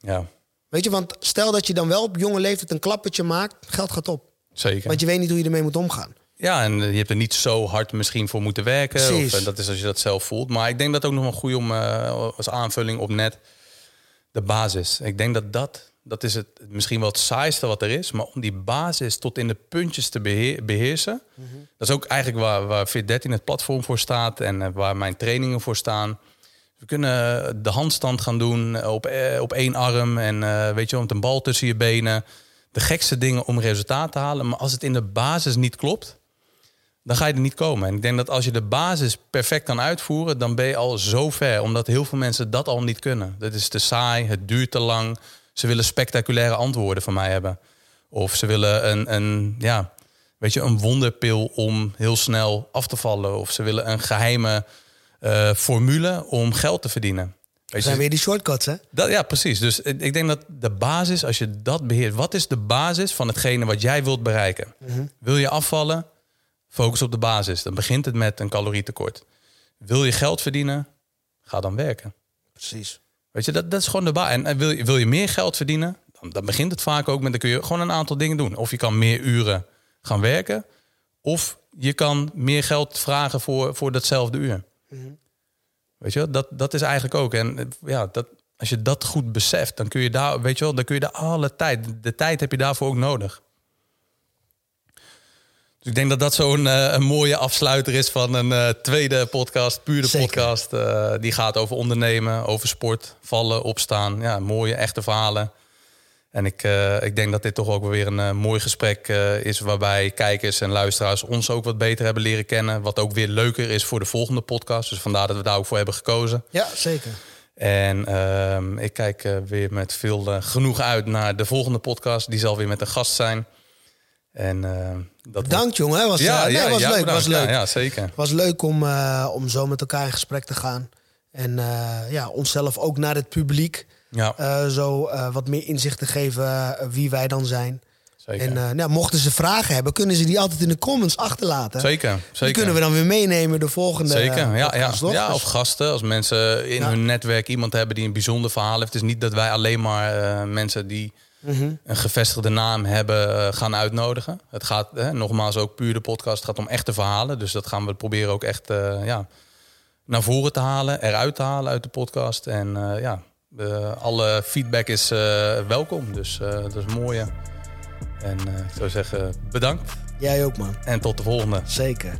Ja. Weet je, want stel dat je dan wel op jonge leeftijd een klappertje maakt, geld gaat op. Zeker. Want je weet niet hoe je ermee moet omgaan. Ja, en je hebt er niet zo hard misschien voor moeten werken. Of, en dat is als je dat zelf voelt. Maar ik denk dat ook nog wel goed om uh, als aanvulling op net de basis. Ik denk dat dat Dat is het, misschien wel het saaiste wat er is. Maar om die basis tot in de puntjes te beheersen. Dat is ook eigenlijk waar, waar Fit13 het platform voor staat. En eh, waar mijn trainingen voor staan. We kunnen de handstand gaan doen op, eh, op één arm. En weet je, met een bal tussen je benen. De gekste dingen om resultaat te halen. Maar als het in de basis niet klopt dan ga je er niet komen. En ik denk dat als je de basis perfect kan uitvoeren, dan ben je al zo ver. Omdat heel veel mensen dat al niet kunnen. Dat is te saai, het duurt te lang. Ze willen spectaculaire antwoorden van mij hebben. Of ze willen een, een, ja, weet je, een wonderpil om heel snel af te vallen. Of ze willen een geheime uh, formule om geld te verdienen. Dat zijn weer die shortcuts, hè? Dat, ja, precies. Dus ik denk dat de basis, als je dat beheert... Wat is de basis van hetgene wat jij wilt bereiken? Mhm. Wil je afvallen? Focus op de basis. Dan begint het met een calorietekort. Wil je geld verdienen? Ga dan werken. Precies. Weet je, dat, dat is gewoon de basis. En, wil, je, wil je meer geld verdienen? Dan, dan begint het vaak ook met, dan kun je gewoon een aantal dingen doen. Of je kan meer uren gaan werken. Of je kan meer geld vragen voor, voor datzelfde uur. Mhm. Weet je, dat, dat is eigenlijk ook. En ja, dat, als je dat goed beseft, dan kun je daar, weet je wel, dan kun je daar alle tijd. De tijd heb je daarvoor ook nodig. Dus ik denk dat dat zo'n uh, een mooie afsluiter is van een uh, tweede podcast, puur de podcast. Uh, die gaat over ondernemen, over sport, vallen, opstaan. Ja, mooie, echte verhalen. En ik, ik denk dat dit toch ook weer een mooi gesprek is... waarbij kijkers en luisteraars ons ook wat beter hebben leren kennen. Wat ook weer leuker is voor de volgende podcast. Dus vandaar dat we daar ook voor hebben gekozen. Ja, zeker. En ehm, ik kijk weer met veel genoeg uit naar de volgende podcast. Die zal weer met een gast zijn... En, dat Bedankt, jongen. Was, ja, ja, was leuk. was leuk. Ja, zeker. was leuk om, uh, om zo met elkaar in gesprek te gaan. En uh, ja, onszelf ook naar het publiek ja. zo wat meer inzicht te geven wie wij dan zijn. Zeker. En nou, mochten ze vragen hebben, kunnen ze die altijd in de comments achterlaten. Zeker, zeker. Die kunnen we dan weer meenemen de volgende Zeker, ja, ja. ja. Of gasten, als mensen in hun netwerk iemand hebben die een bijzonder verhaal heeft. Het is niet dat wij alleen maar mensen die Mhm. een gevestigde naam hebben uh, gaan uitnodigen. Het gaat hè, nogmaals ook puur de podcast het gaat om echte verhalen. Dus dat gaan we proberen ook echt uh, ja, naar voren te halen, eruit te halen uit de podcast. En uh, ja, alle feedback is welkom. Dus dat is mooi. En ik zou zeggen, bedankt. Jij ook, man. En tot de volgende. Zeker.